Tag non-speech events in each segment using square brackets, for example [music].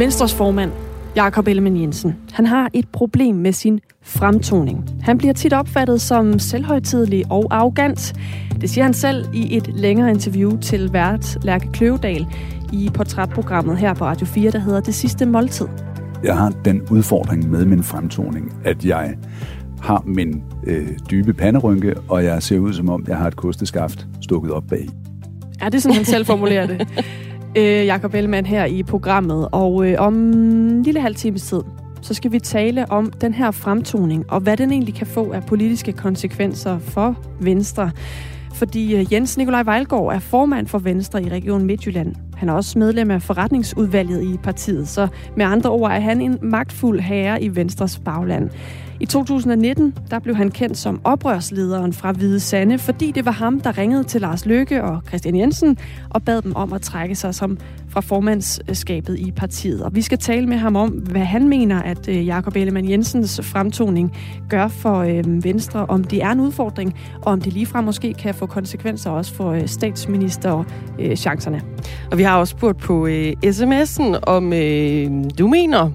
Venstres formand, Jakob Ellemann Jensen, han har et problem med sin fremtoning. Han bliver tit opfattet som selvhøjtidelig og arrogant. Det siger han selv i et længere interview til vært Lærke Kløvedal i portrætprogrammet her på Radio 4, der hedder Det sidste måltid. Jeg har den udfordring med min fremtoning, at jeg har min øh, dybe panderynke, og jeg ser ud som om, jeg har et kosteskaft stukket op bag. Ja, det er sådan, han selv formulerer det. [laughs] øh, Jakob Ellemann her i programmet. Og øh, om en lille halv times tid, så skal vi tale om den her fremtoning, og hvad den egentlig kan få af politiske konsekvenser for Venstre. Fordi øh, Jens Nikolaj Vejlgaard er formand for Venstre i Region Midtjylland. Han er også medlem af forretningsudvalget i partiet, så med andre ord er han en magtfuld herre i Venstres bagland. I 2019 der blev han kendt som oprørslederen fra Hvide Sande, fordi det var ham, der ringede til Lars Løkke og Christian Jensen og bad dem om at trække sig som fra formandskabet i partiet. Og vi skal tale med ham om, hvad han mener, at øh, Jakob Ellemann Jensens fremtoning gør for øh, Venstre, om det er en udfordring, og om det ligefrem måske kan få konsekvenser også for øh, statsministerchancerne. Øh, og vi har også spurgt på øh, sms'en, om du mener,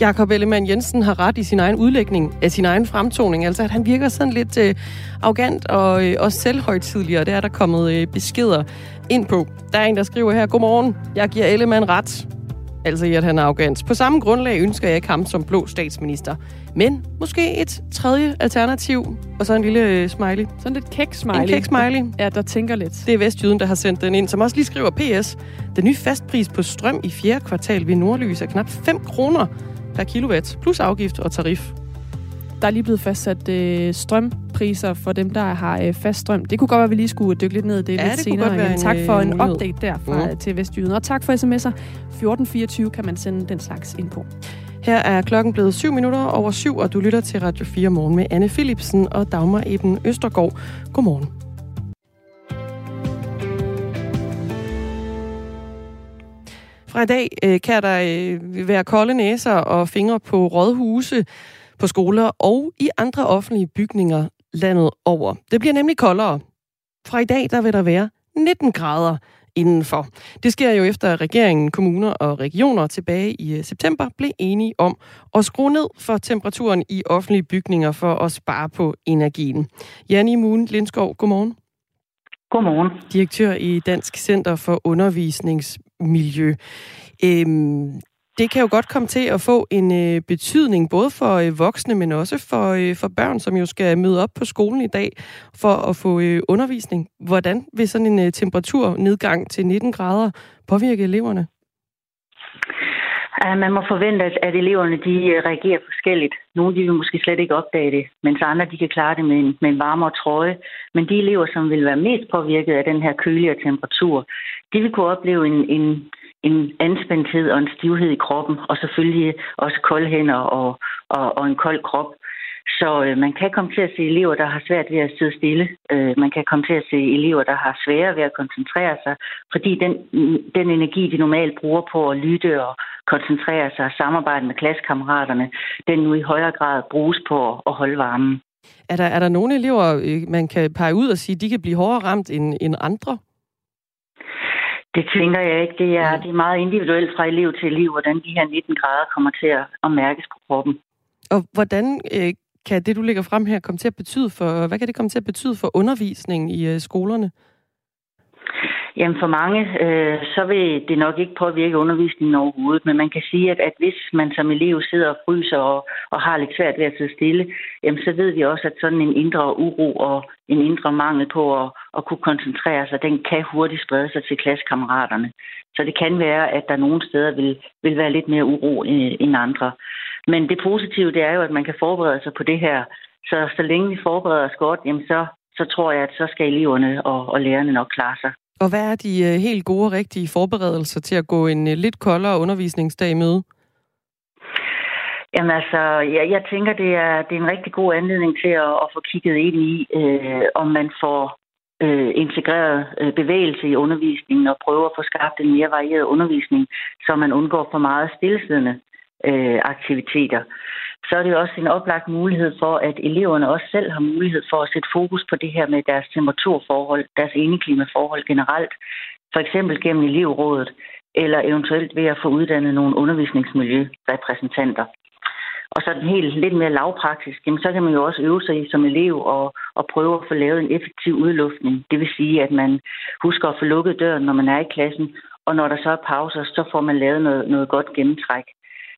Jakob Ellemann Jensen har ret i sin egen udlægning af sin egen fremtoning. Altså, at han virker sådan lidt øh, arrogant og øh, også selvhøjtidligere. Det er der kommet øh, beskeder ind på. Der er en, der skriver her, Godmorgen, jeg giver Ellemann ret. Altså i, at han er arrogant. På samme grundlag ønsker jeg ikke ham som blå statsminister. Men måske et tredje alternativ. Og så en lille øh, smiley. Sådan lidt kæk-smiley. En kæk-smiley. Ja, der tænker lidt. Det er Vestjyden, der har sendt den ind, som også lige skriver PS. Den nye fastpris på strøm i fjerde kvartal ved Nordlys er knap 5 kroner per kilowatt, plus afgift og tarif. Der er lige blevet fastsat øh, strømpriser for dem, der har øh, fast strøm. Det kunne godt være, at vi lige skulle dykke lidt ned i det ja, lidt det senere. Godt være en, tak for en mulighed. update derfra mm. til Vestjyden. Og tak for sms'er. 1424 kan man sende den slags ind på. Her er klokken blevet 7 minutter over 7, og du lytter til Radio 4 morgen med Anne Philipsen og Dagmar Eben Østergaard. Godmorgen. Fra i dag øh, kan der øh, være kolde næser og fingre på rådhuse, på skoler og i andre offentlige bygninger landet over. Det bliver nemlig koldere. Fra i dag der vil der være 19 grader indenfor. Det sker jo efter, at regeringen, kommuner og regioner tilbage i september blev enige om at skrue ned for temperaturen i offentlige bygninger for at spare på energien. Janne Moon Lindskov, godmorgen. Godmorgen. Direktør i Dansk Center for miljø. Øhm, det kan jo godt komme til at få en øh, betydning, både for øh, voksne, men også for, øh, for børn, som jo skal møde op på skolen i dag for at få øh, undervisning. Hvordan vil sådan en øh, temperaturnedgang til 19 grader påvirke eleverne? Man må forvente, at eleverne de øh, reagerer forskelligt. Nogle de vil måske slet ikke opdage det, mens andre de kan klare det med en, med en varmere trøje. Men de elever, som vil være mest påvirket af den her køligere temperatur, de vil kunne opleve en, en, en anspændthed og en stivhed i kroppen, og selvfølgelig også kolde hænder og, og, og en kold krop. Så øh, man kan komme til at se elever, der har svært ved at sidde stille. Øh, man kan komme til at se elever, der har svære ved at koncentrere sig, fordi den, den energi, de normalt bruger på at lytte og koncentrere sig og samarbejde med klassekammeraterne, den nu i højere grad bruges på at holde varmen. Er der, er der nogle elever, øh, man kan pege ud og sige, de kan blive hårdere ramt end, end andre? Det tænker jeg ikke. Det er, det er meget individuelt fra elev til elev, hvordan de her 19 grader kommer til at, at mærkes på kroppen. Og hvordan øh, kan det, du lægger frem her, komme til at betyde for, hvad kan det komme til at betyde for undervisningen i øh, skolerne? Jamen for mange, øh, så vil det nok ikke påvirke undervisningen overhovedet, men man kan sige, at, at hvis man som elev sidder og fryser og, og har lidt svært ved at sidde stille, jamen så ved vi også, at sådan en indre uro og en indre mangel på at, at kunne koncentrere sig, den kan hurtigt sprede sig til klassekammeraterne. Så det kan være, at der nogle steder vil, vil være lidt mere uro øh, end andre. Men det positive, det er jo, at man kan forberede sig på det her. Så så længe vi forbereder os godt, jamen så, så tror jeg, at så skal eleverne og, og lærerne nok klare sig. Og hvad er de øh, helt gode, rigtige forberedelser til at gå en øh, lidt koldere undervisningsdag i møde? Jamen altså, jeg, jeg tænker, det er, det er en rigtig god anledning til at, at få kigget ind i, øh, om man får øh, integreret øh, bevægelse i undervisningen og prøver at få skabt en mere varieret undervisning, så man undgår for meget stillesiddende øh, aktiviteter. Så er det jo også en oplagt mulighed for, at eleverne også selv har mulighed for at sætte fokus på det her med deres temperaturforhold, deres indeklimaforhold generelt. For eksempel gennem elevrådet, eller eventuelt ved at få uddannet nogle undervisningsmiljørepræsentanter. Og så den helt lidt mere lavpraktisk, jamen, så kan man jo også øve sig i som elev og, og prøve at få lavet en effektiv udluftning. Det vil sige, at man husker at få lukket døren, når man er i klassen, og når der så er pauser, så får man lavet noget, noget godt gennemtræk.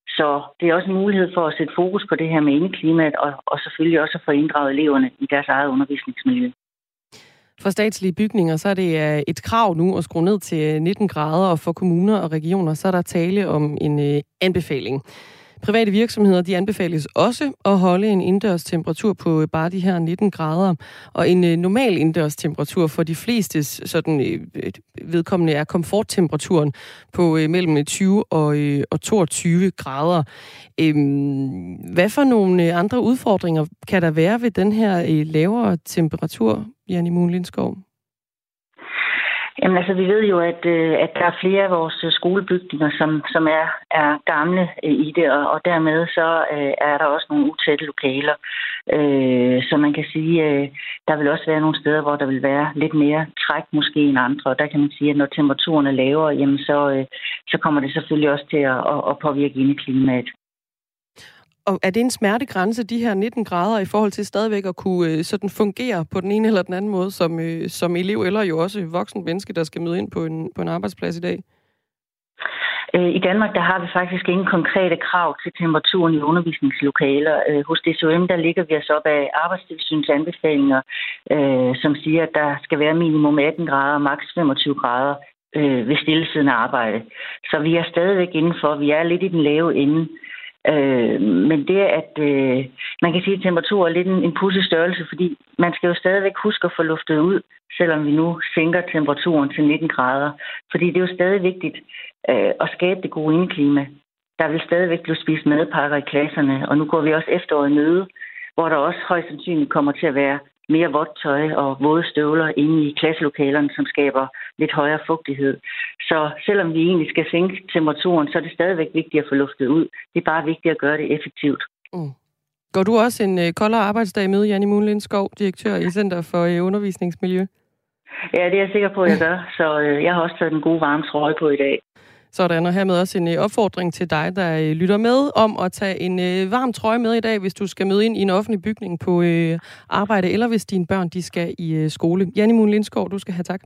Så det er også en mulighed for at sætte fokus på det her med indeklimaet, og, og selvfølgelig også at få inddraget eleverne i deres eget undervisningsmiljø. For statslige bygninger, så er det øh, et krav nu at skrue ned til øh, 19 grader, og for kommuner og regioner, så er der tale om en øh, anbefaling. Private virksomheder de anbefales også at holde en indendørs temperatur på øh, bare de her 19 grader, og en øh, normal indendørs temperatur for de fleste sådan, øh, vedkommende er komforttemperaturen på mellem 20 og, 22 grader. Øhm, hvad for nogle andre udfordringer kan der være ved den her lavere temperatur, Janne Moon Lindskov? Jamen altså, vi ved jo, at, øh, at der er flere af vores øh, skolebygninger, som, som er, er gamle øh, i det, og, og dermed så øh, er der også nogle utætte lokaler. Øh, så man kan sige, øh, der vil også være nogle steder, hvor der vil være lidt mere træk måske end andre. Og der kan man sige, at når temperaturen er lavere, jamen så, øh, så kommer det selvfølgelig også til at, at, at påvirke indeklimaet. Og er det en smertegrænse, de her 19 grader, i forhold til stadigvæk at kunne øh, sådan fungere på den ene eller den anden måde, som, øh, som elev, eller jo også voksen menneske, der skal møde ind på en, på en arbejdsplads i dag? Øh, I Danmark der har vi faktisk ingen konkrete krav til temperaturen i undervisningslokaler. Øh, hos DCOM der ligger vi os op af arbejdstilsynets anbefalinger, øh, som siger, at der skal være minimum 18 grader og maks 25 grader ved stillesiddende arbejde. Så vi er stadigvæk indenfor. Vi er lidt i den lave ende. Øh, men det, at øh, man kan sige, at temperatur er lidt en, en pudsig størrelse, fordi man skal jo stadigvæk huske at få luftet ud, selvom vi nu sænker temperaturen til 19 grader. Fordi det er jo stadig vigtigt øh, at skabe det gode indeklima. Der vil stadigvæk blive spist madpakker i klasserne, og nu går vi også efteråret møde, hvor der også højst sandsynligt kommer til at være mere vådt tøj og våde støvler inde i klasselokalerne, som skaber lidt højere fugtighed. Så selvom vi egentlig skal sænke temperaturen, så er det stadigvæk vigtigt at få luftet ud. Det er bare vigtigt at gøre det effektivt. Mm. Går du også en øh, koldere arbejdsdag med, Janne Munlind Skov, direktør i Center for øh, Undervisningsmiljø? Ja, det er jeg sikker på, at jeg [laughs] gør. Så øh, jeg har også taget den gode varme trøje på i dag. Sådan, og hermed også en øh, opfordring til dig, der øh, lytter med, om at tage en øh, varm trøje med i dag, hvis du skal møde ind i en offentlig bygning på øh, arbejde, eller hvis dine børn de skal i øh, skole. Janne Moon Lindskov, du skal have tak.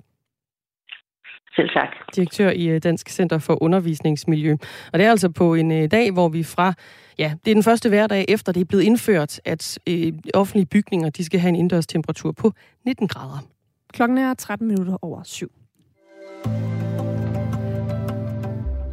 Selv tak. Direktør i øh, Dansk Center for Undervisningsmiljø. Og det er altså på en øh, dag, hvor vi fra, ja, det er den første hverdag efter det er blevet indført, at øh, offentlige bygninger, de skal have en indendørs temperatur på 19 grader. Klokken er 13 minutter over syv.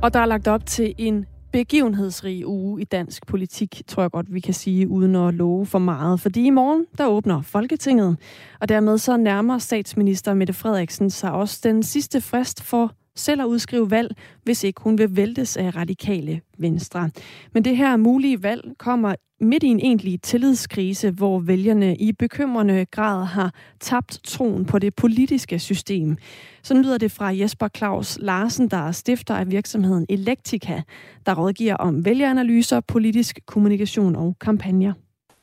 Og der er lagt op til en begivenhedsrig uge i dansk politik, tror jeg godt, vi kan sige, uden at love for meget. Fordi i morgen, der åbner Folketinget, og dermed så nærmer statsminister Mette Frederiksen sig også den sidste frist for selv at udskrive valg, hvis ikke hun vil væltes af radikale venstre. Men det her mulige valg kommer midt i en egentlig tillidskrise, hvor vælgerne i bekymrende grad har tabt troen på det politiske system. Så lyder det fra Jesper Claus Larsen, der er stifter af virksomheden Electica, der rådgiver om vælgeranalyser, politisk kommunikation og kampagner.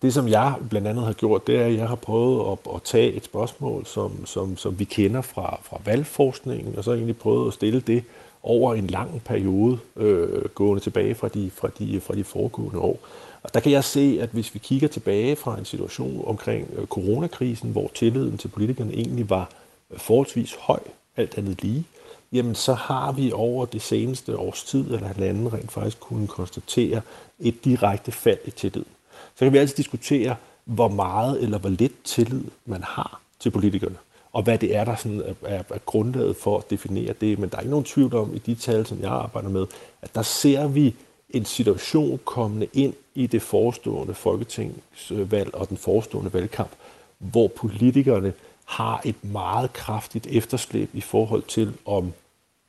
Det, som jeg blandt andet har gjort, det er, at jeg har prøvet at, at tage et spørgsmål, som, som, som vi kender fra, fra valgforskningen, og så egentlig prøvet at stille det over en lang periode, øh, gående tilbage fra de, fra, de, fra de foregående år. Og der kan jeg se, at hvis vi kigger tilbage fra en situation omkring øh, coronakrisen, hvor tilliden til politikerne egentlig var øh, forholdsvis høj, alt andet lige, jamen så har vi over det seneste års tid eller halvanden rent faktisk kunne konstatere et direkte fald i tilliden. Så kan vi altid diskutere, hvor meget eller hvor lidt tillid man har til politikerne, og hvad det er, der sådan er, er grundlaget for at definere det. Men der er ikke nogen tvivl om i de tal, som jeg arbejder med, at der ser vi en situation kommende ind i det forestående folketingsvalg og den forestående valgkamp, hvor politikerne har et meget kraftigt efterslæb i forhold til, om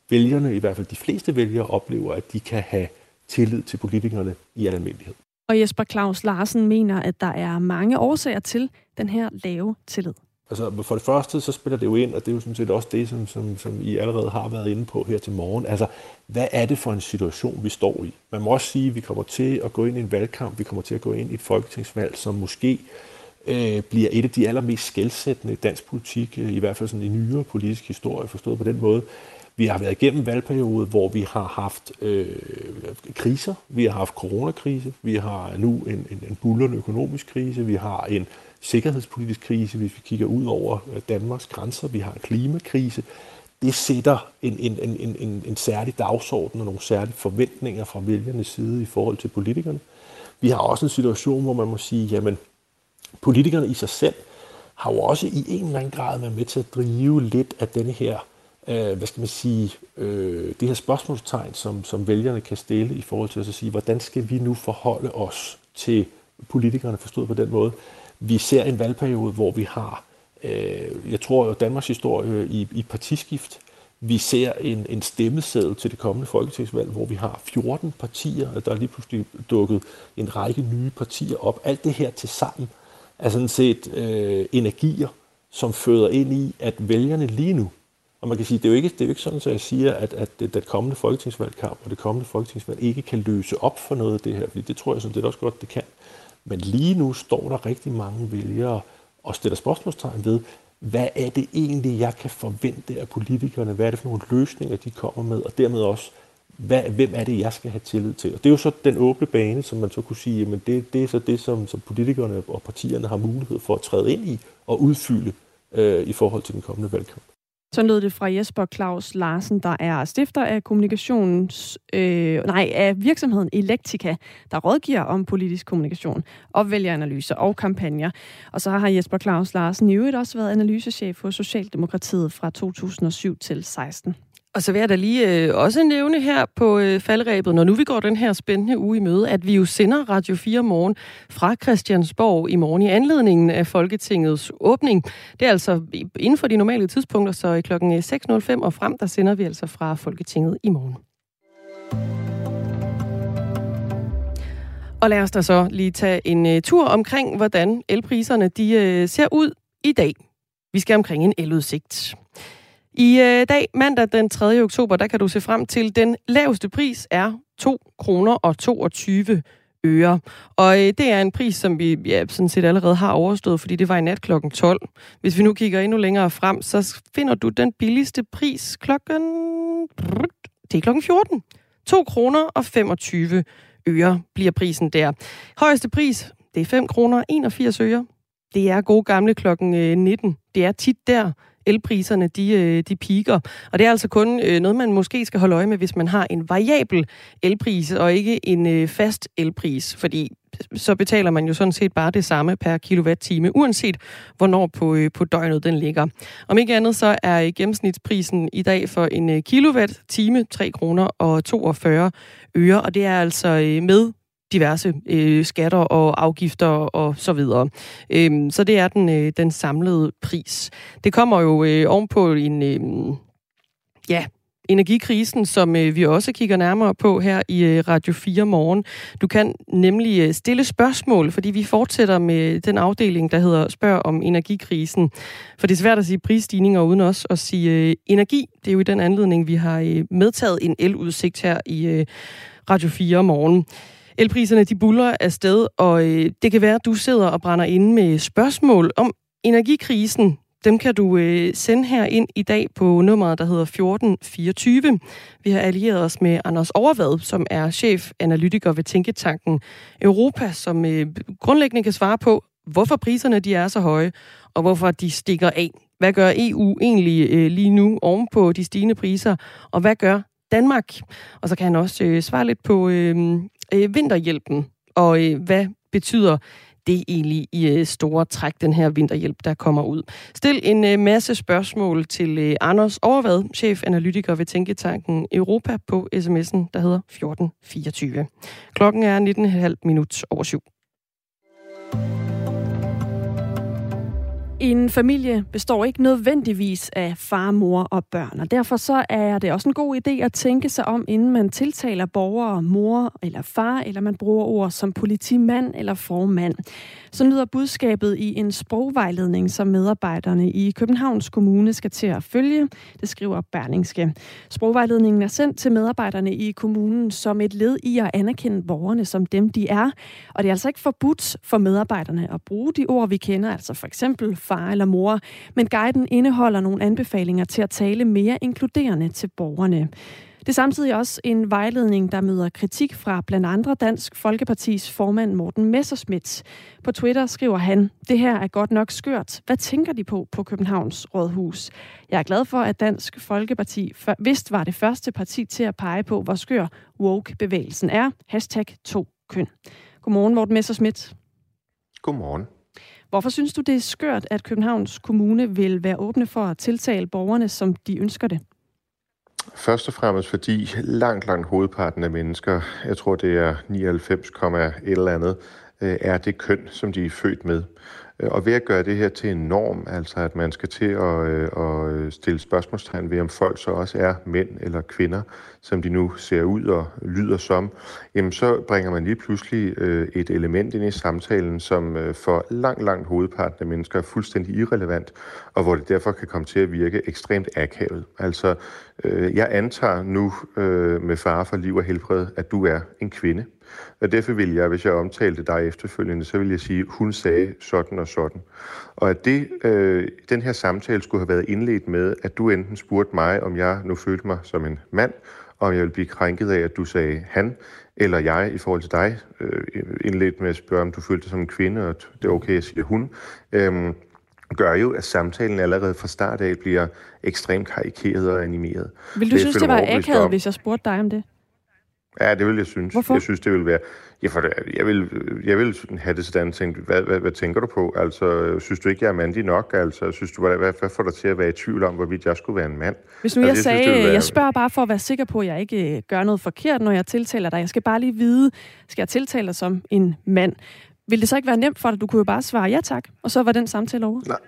vælgerne, i hvert fald de fleste vælgere, oplever, at de kan have tillid til politikerne i almindelighed. Og Jesper Claus Larsen mener, at der er mange årsager til den her lave tillid. Altså for det første, så spiller det jo ind, og det er jo sådan set også det, som, som, som I allerede har været inde på her til morgen. Altså, hvad er det for en situation, vi står i? Man må også sige, at vi kommer til at gå ind i en valgkamp, vi kommer til at gå ind i et folketingsvalg, som måske øh, bliver et af de allermest skældsættende i dansk politik, øh, i hvert fald sådan i nyere politisk historie, forstået på den måde, vi har været igennem en valgperiode, hvor vi har haft øh, kriser. Vi har haft coronakrise. Vi har nu en, en, en bullerende økonomisk krise. Vi har en sikkerhedspolitisk krise, hvis vi kigger ud over øh, Danmarks grænser. Vi har en klimakrise. Det sætter en, en, en, en, en særlig dagsorden og nogle særlige forventninger fra vælgernes side i forhold til politikerne. Vi har også en situation, hvor man må sige, jamen, politikerne i sig selv har jo også i en eller anden grad været med til at drive lidt af denne her, øh, hvad skal man sige, øh, det her spørgsmålstegn, som, som vælgerne kan stille i forhold til at sige, hvordan skal vi nu forholde os til politikerne, forstået på den måde. Vi ser en valgperiode, hvor vi har, øh, jeg tror, Danmarks historie i, i partiskift, vi ser en, en stemmeseddel til det kommende folketingsvalg, hvor vi har 14 partier, og der er lige pludselig dukket en række nye partier op. Alt det her til sammen er sådan set øh, energier, som føder ind i, at vælgerne lige nu, og man kan sige, det er jo ikke, det er jo ikke sådan, at jeg siger, at, at det, det kommende folketingsvalgkamp og det kommende folketingsvalg ikke kan løse op for noget af det her, fordi det tror jeg sådan det også godt, det kan. Men lige nu står der rigtig mange vælgere og stiller spørgsmålstegn ved, hvad er det egentlig, jeg kan forvente af politikerne? Hvad er det for nogle løsninger, de kommer med? Og dermed også, hvad, hvem er det, jeg skal have tillid til? Og det er jo så den åbne bane, som man så kunne sige, men det, det er så det, som, som politikerne og partierne har mulighed for at træde ind i og udfylde øh, i forhold til den kommende valgkamp. Så lød det fra Jesper Claus Larsen, der er stifter af kommunikations, øh, nej, af virksomheden Elektika, der rådgiver om politisk kommunikation, opvælgeranalyser og kampagner. Og så har Jesper Claus Larsen i øvrigt også været analysechef hos Socialdemokratiet fra 2007 til 16. Og så vil jeg da lige øh, også nævne her på øh, faldrebet, når nu vi går den her spændende uge i møde, at vi jo sender Radio 4 morgen fra Christiansborg i morgen i anledningen af Folketingets åbning. Det er altså inden for de normale tidspunkter, så i klokken øh, 6.05 og frem, der sender vi altså fra Folketinget i morgen. Og lad os da så lige tage en uh, tur omkring, hvordan elpriserne de uh, ser ud i dag. Vi skal omkring en eludsigt. I øh, dag, mandag den 3. oktober, der kan du se frem til, den laveste pris er 2 kroner og 22 øre. Og øh, det er en pris, som vi ja, sådan set allerede har overstået, fordi det var i nat kl. 12. Hvis vi nu kigger endnu længere frem, så finder du den billigste pris klokken... Det er klokken 14. 2 kroner og 25 øre bliver prisen der. Højeste pris, det er 5 kroner 81 øre. Det er gode gamle klokken øh, 19. Det er tit der, elpriserne de, øh, de piker. Og det er altså kun øh, noget, man måske skal holde øje med, hvis man har en variabel elpris, og ikke en øh, fast elpris, fordi så betaler man jo sådan set bare det samme per kilowatt-time, uanset hvornår på, på døgnet den ligger. Om ikke andet, så er gennemsnitsprisen i dag for en kilowatt-time 3 kroner og 42 øre, og det er altså med diverse øh, skatter og afgifter og så videre. Øhm, så det er den, øh, den samlede pris. Det kommer jo øh, ovenpå en, øh, ja, energikrisen, som øh, vi også kigger nærmere på her i øh, Radio 4 morgen. Du kan nemlig øh, stille spørgsmål, fordi vi fortsætter med den afdeling, der hedder Spørg om energikrisen. For det er svært at sige prisstigninger uden også at sige øh, energi. Det er jo i den anledning, vi har øh, medtaget en eludsigt her i øh, Radio 4 morgen. Elpriserne de buller afsted, og øh, det kan være, at du sidder og brænder inde med spørgsmål om energikrisen. Dem kan du øh, sende her ind i dag på nummeret, der hedder 1424. Vi har allieret os med Anders Overvad, som er chef-analytiker ved Tænketanken Europa, som øh, grundlæggende kan svare på, hvorfor priserne de er så høje, og hvorfor de stikker af. Hvad gør EU egentlig øh, lige nu ovenpå de stigende priser, og hvad gør Danmark? Og så kan han også øh, svare lidt på øh, øh, vinterhjælpen, og øh, hvad betyder det egentlig i øh, store træk, den her vinterhjælp, der kommer ud. Stil en øh, masse spørgsmål til øh, Anders Overvad, chef-analytiker ved Tænketanken Europa på sms'en, der hedder 1424. Klokken er 19.30 minut over syv. En familie består ikke nødvendigvis af far, mor og børn, og derfor så er det også en god idé at tænke sig om, inden man tiltaler borgere, mor eller far, eller man bruger ord som politimand eller formand. Så lyder budskabet i en sprogvejledning, som medarbejderne i Københavns Kommune skal til at følge. Det skriver Berlingske. Sprogvejledningen er sendt til medarbejderne i kommunen som et led i at anerkende borgerne som dem, de er. Og det er altså ikke forbudt for medarbejderne at bruge de ord, vi kender, altså for eksempel far eller mor. Men guiden indeholder nogle anbefalinger til at tale mere inkluderende til borgerne. Det er samtidig også en vejledning, der møder kritik fra blandt andre Dansk Folkepartis formand Morten Messerschmidt. På Twitter skriver han, det her er godt nok skørt. Hvad tænker de på på Københavns Rådhus? Jeg er glad for, at Dansk Folkeparti vist var det første parti til at pege på, hvor skør woke-bevægelsen er. Hashtag to køn. Godmorgen, Morten Messerschmidt. Godmorgen. Hvorfor synes du, det er skørt, at Københavns Kommune vil være åbne for at tiltale borgerne, som de ønsker det? Først og fremmest fordi langt, langt hovedparten af mennesker, jeg tror det er 99, et eller andet, øh, er det køn, som de er født med. Øh, og ved at gøre det her til en norm, altså at man skal til at, øh, at stille spørgsmålstegn ved, om folk så også er mænd eller kvinder, som de nu ser ud og lyder som, jamen så bringer man lige pludselig øh, et element ind i samtalen, som for langt, langt hovedparten af mennesker er fuldstændig irrelevant, og hvor det derfor kan komme til at virke ekstremt akavet. Altså, jeg antager nu med fare for liv og helbred, at du er en kvinde. Og derfor vil jeg, hvis jeg omtalte dig efterfølgende, så vil jeg sige, hun sagde sådan og sådan. Og at det, øh, den her samtale skulle have været indledt med, at du enten spurgte mig, om jeg nu følte mig som en mand, og jeg vil blive krænket af, at du sagde han, eller jeg i forhold til dig, øh, indledt med at spørge, om du følte dig som en kvinde, og det er okay at sige hun, øh, gør jo, at samtalen allerede fra start af bliver ekstremt karikeret og animeret. Vil du det synes, det var akavet, hvis jeg spurgte dig om det? Ja, det vil jeg synes. Hvorfor? Jeg synes, det vil være... Ja, for jeg, vil, jeg vil have det sådan tænkt, hvad, hvad, hvad, tænker du på? Altså, synes du ikke, jeg er mandig nok? Altså, synes du, hvad, hvad får dig til at være i tvivl om, hvorvidt jeg skulle være en mand? Hvis nu altså, jeg, jeg sagde, være... jeg spørger bare for at være sikker på, at jeg ikke øh, gør noget forkert, når jeg tiltaler dig. Jeg skal bare lige vide, skal jeg tiltale dig som en mand? Vil det så ikke være nemt for dig? Du kunne jo bare svare ja tak, og så var den samtale over. Nej.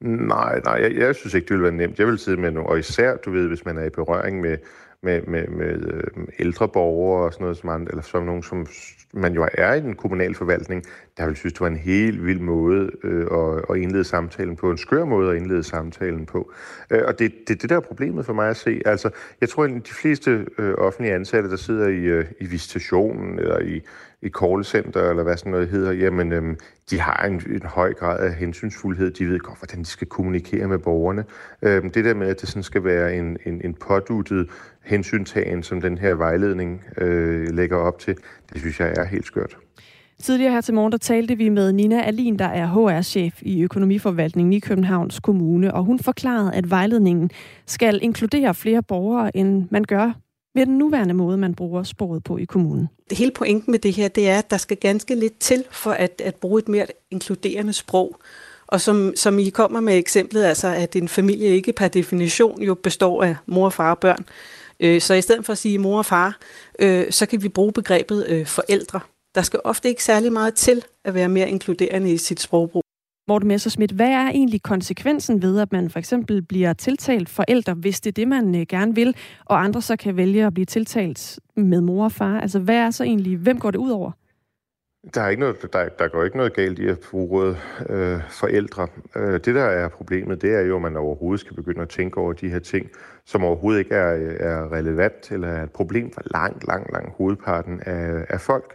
Nej, nej, jeg, jeg synes ikke, det ville være nemt. Jeg vil sidde med nogle, og især, du ved, hvis man er i berøring med med, med, med øh, ældre borgere og sådan noget, som, andre, eller som nogen, som man jo er i den kommunale forvaltning, der vil synes, det var en helt vild måde øh, at, at indlede samtalen på, en skør måde at indlede samtalen på. Øh, og det er det, det, der er problemet for mig at se. Altså, jeg tror, at de fleste øh, offentlige ansatte, der sidder i, øh, i visitationen eller i, i callcenter, eller hvad sådan noget hedder, jamen, øhm, de har en, en høj grad af hensynsfuldhed. De ved godt, hvordan de skal kommunikere med borgerne. Øhm, det der med, at det sådan skal være en, en, en påduttet hensyntagen, som den her vejledning øh, lægger op til, det synes jeg er helt skørt. Tidligere her til morgen, der talte vi med Nina Alin, der er HR-chef i økonomiforvaltningen i Københavns Kommune, og hun forklarede, at vejledningen skal inkludere flere borgere, end man gør ved den nuværende måde, man bruger sproget på i kommunen. Det hele pointen med det her, det er, at der skal ganske lidt til for at, at bruge et mere inkluderende sprog. Og som, som I kommer med eksemplet, altså at en familie ikke per definition jo består af mor, far og børn. Øh, så i stedet for at sige mor og far, øh, så kan vi bruge begrebet øh, forældre. Der skal ofte ikke særlig meget til at være mere inkluderende i sit sprogbrug. Morten Messerschmidt, hvad er egentlig konsekvensen ved, at man for eksempel bliver tiltalt forældre, hvis det er det, man øh, gerne vil, og andre så kan vælge at blive tiltalt med mor og far? Altså, hvad er så egentlig, hvem går det ud over? Der, er ikke noget, der, der går ikke noget galt i at bruge øh, forældre. Øh, det, der er problemet, det er jo, at man overhovedet skal begynde at tænke over de her ting, som overhovedet ikke er, øh, er relevant eller er et problem for langt, langt, langt hovedparten af, af folk.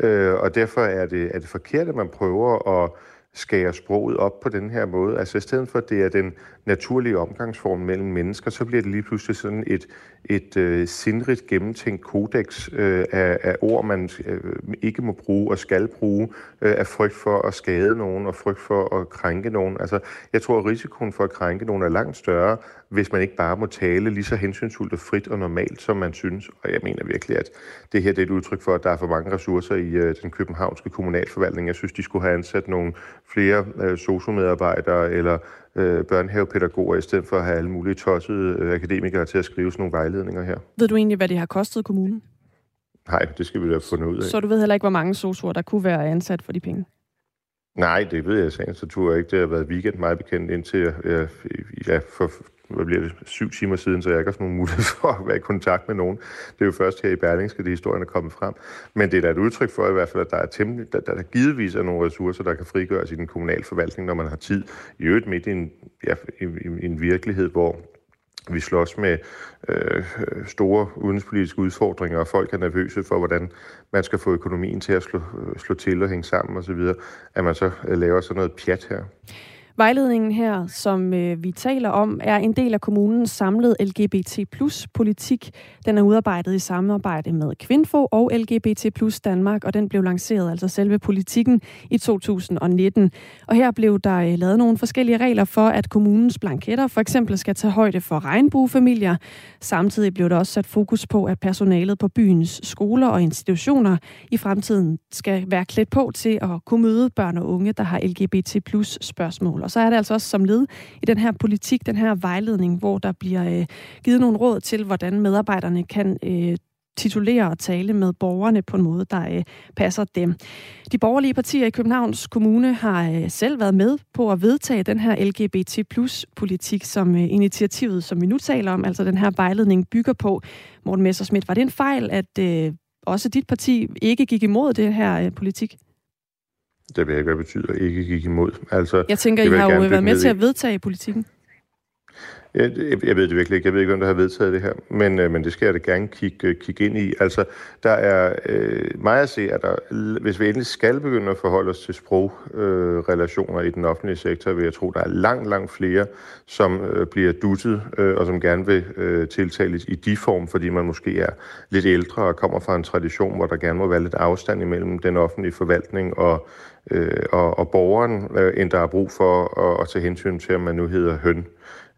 Øh, og derfor er det, er det forkert, at man prøver at skærer sproget op på den her måde. Altså i stedet for, at det er den naturlige omgangsform mellem mennesker, så bliver det lige pludselig sådan et, et øh, sindrigt gennemtænkt kodex øh, af, af ord, man øh, ikke må bruge og skal bruge øh, af frygt for at skade nogen og frygt for at krænke nogen. Altså, jeg tror, at risikoen for at krænke nogen er langt større, hvis man ikke bare må tale lige så hensynsfuldt og frit og normalt, som man synes. Og jeg mener virkelig, at det her det er et udtryk for, at der er for mange ressourcer i øh, den københavnske kommunalforvaltning. Jeg synes, de skulle have ansat nogle flere øh, sociomedarbejdere eller øh, børnehavepædagoger, i stedet for at have alle mulige tossede øh, akademikere til at skrive sådan nogle vejledninger her. Ved du egentlig, hvad det har kostet kommunen? Nej, det skal vi da have fundet ud af. Så du ved heller ikke, hvor mange sosuer, der kunne være ansat for de penge? Nej, det ved jeg sagens natur ikke. Det har været weekend meget bekendt indtil jeg, ja, for hvad bliver det, syv timer siden, så jeg ikke har nogen mulighed for at være i kontakt med nogen. Det er jo først her i Berlingske, det historien er kommet frem. Men det er da et udtryk for i hvert fald, at der er, temmelig, der, der, der givetvis er nogle ressourcer, der kan frigøres i den kommunale forvaltning, når man har tid. I øvrigt midt i en, ja, i, i en virkelighed, hvor vi slås med øh, store udenrigspolitiske udfordringer, og folk er nervøse for, hvordan man skal få økonomien til at slå, øh, slå til og hænge sammen osv., at man så øh, laver sådan noget pjat her. Vejledningen her, som øh, vi taler om, er en del af kommunens samlede LGBT plus politik. Den er udarbejdet i samarbejde med Kvinfo og LGBT plus Danmark, og den blev lanceret, altså selve politikken, i 2019. Og her blev der øh, lavet nogle forskellige regler for, at kommunens blanketter for eksempel skal tage højde for regnbuefamilier. Samtidig blev der også sat fokus på, at personalet på byens skoler og institutioner i fremtiden skal være klædt på til at kunne møde børn og unge, der har LGBT plus spørgsmål. Og så er det altså også som led i den her politik, den her vejledning, hvor der bliver øh, givet nogle råd til, hvordan medarbejderne kan øh, titulere og tale med borgerne på en måde, der øh, passer dem. De borgerlige partier i Københavns Kommune har øh, selv været med på at vedtage den her LGBT plus politik, som øh, initiativet, som vi nu taler om, altså den her vejledning bygger på. Morten Messersmith, var det en fejl, at øh, også dit parti ikke gik imod det her øh, politik? Det ved jeg ikke, hvad betyder, ikke gik imod. Altså, jeg tænker, I har jo været med til at vedtage politikken. Jeg, jeg ved det virkelig ikke. Jeg ved ikke, hvem der har vedtaget det her, men, øh, men det skal jeg da gerne kigge, øh, kigge ind i. Altså, der er øh, meget at se, at der, hvis vi endelig skal begynde at forholde os til sprogrelationer øh, i den offentlige sektor, vil jeg tro, der er langt, langt flere, som øh, bliver duttet øh, og som gerne vil øh, tiltales i de form, fordi man måske er lidt ældre og kommer fra en tradition, hvor der gerne må være lidt afstand imellem den offentlige forvaltning og øh, og, og borgeren, øh, end der er brug for at, at tage hensyn til, om man nu hedder høn.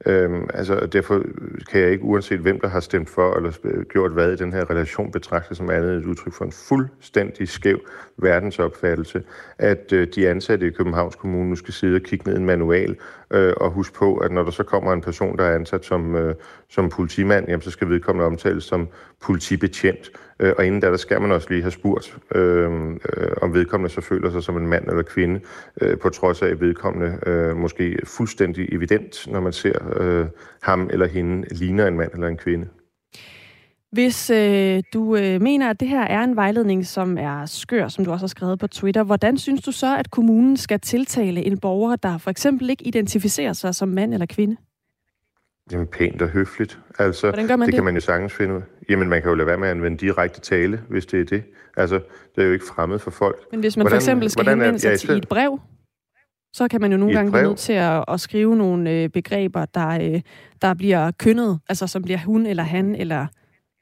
Øhm, altså, derfor kan jeg ikke, uanset hvem der har stemt for eller gjort hvad i den her relation, betragte som andet et udtryk for en fuldstændig skæv verdensopfattelse, at øh, de ansatte i Københavns Kommune nu skal sidde og kigge ned i en manual øh, og huske på, at når der så kommer en person, der er ansat som, øh, som politimand, jamen, så skal vedkommende omtales som politibetjent. Øh, og inden da, der skal man også lige have spurgt, øh, øh, om vedkommende så føler sig som en mand eller kvinde, øh, på trods af, vedkommende øh, måske fuldstændig evident, når man ser øh, ham eller hende, ligner en mand eller en kvinde. Hvis øh, du øh, mener, at det her er en vejledning, som er skør, som du også har skrevet på Twitter, hvordan synes du så, at kommunen skal tiltale en borger, der for eksempel ikke identificerer sig som mand eller kvinde? Jamen pænt og høfligt. Altså, Hvordan gør man det, det kan man jo sagtens finde ud Jamen, man kan jo lade være med at anvende direkte tale, hvis det er det. Altså, det er jo ikke fremmed for folk. Men hvis man hvordan, for eksempel skal henvende sig til et brev, så kan man jo nogle gange blive nødt til at, at skrive nogle øh, begreber, der, øh, der bliver kønnet, altså som bliver hun eller han eller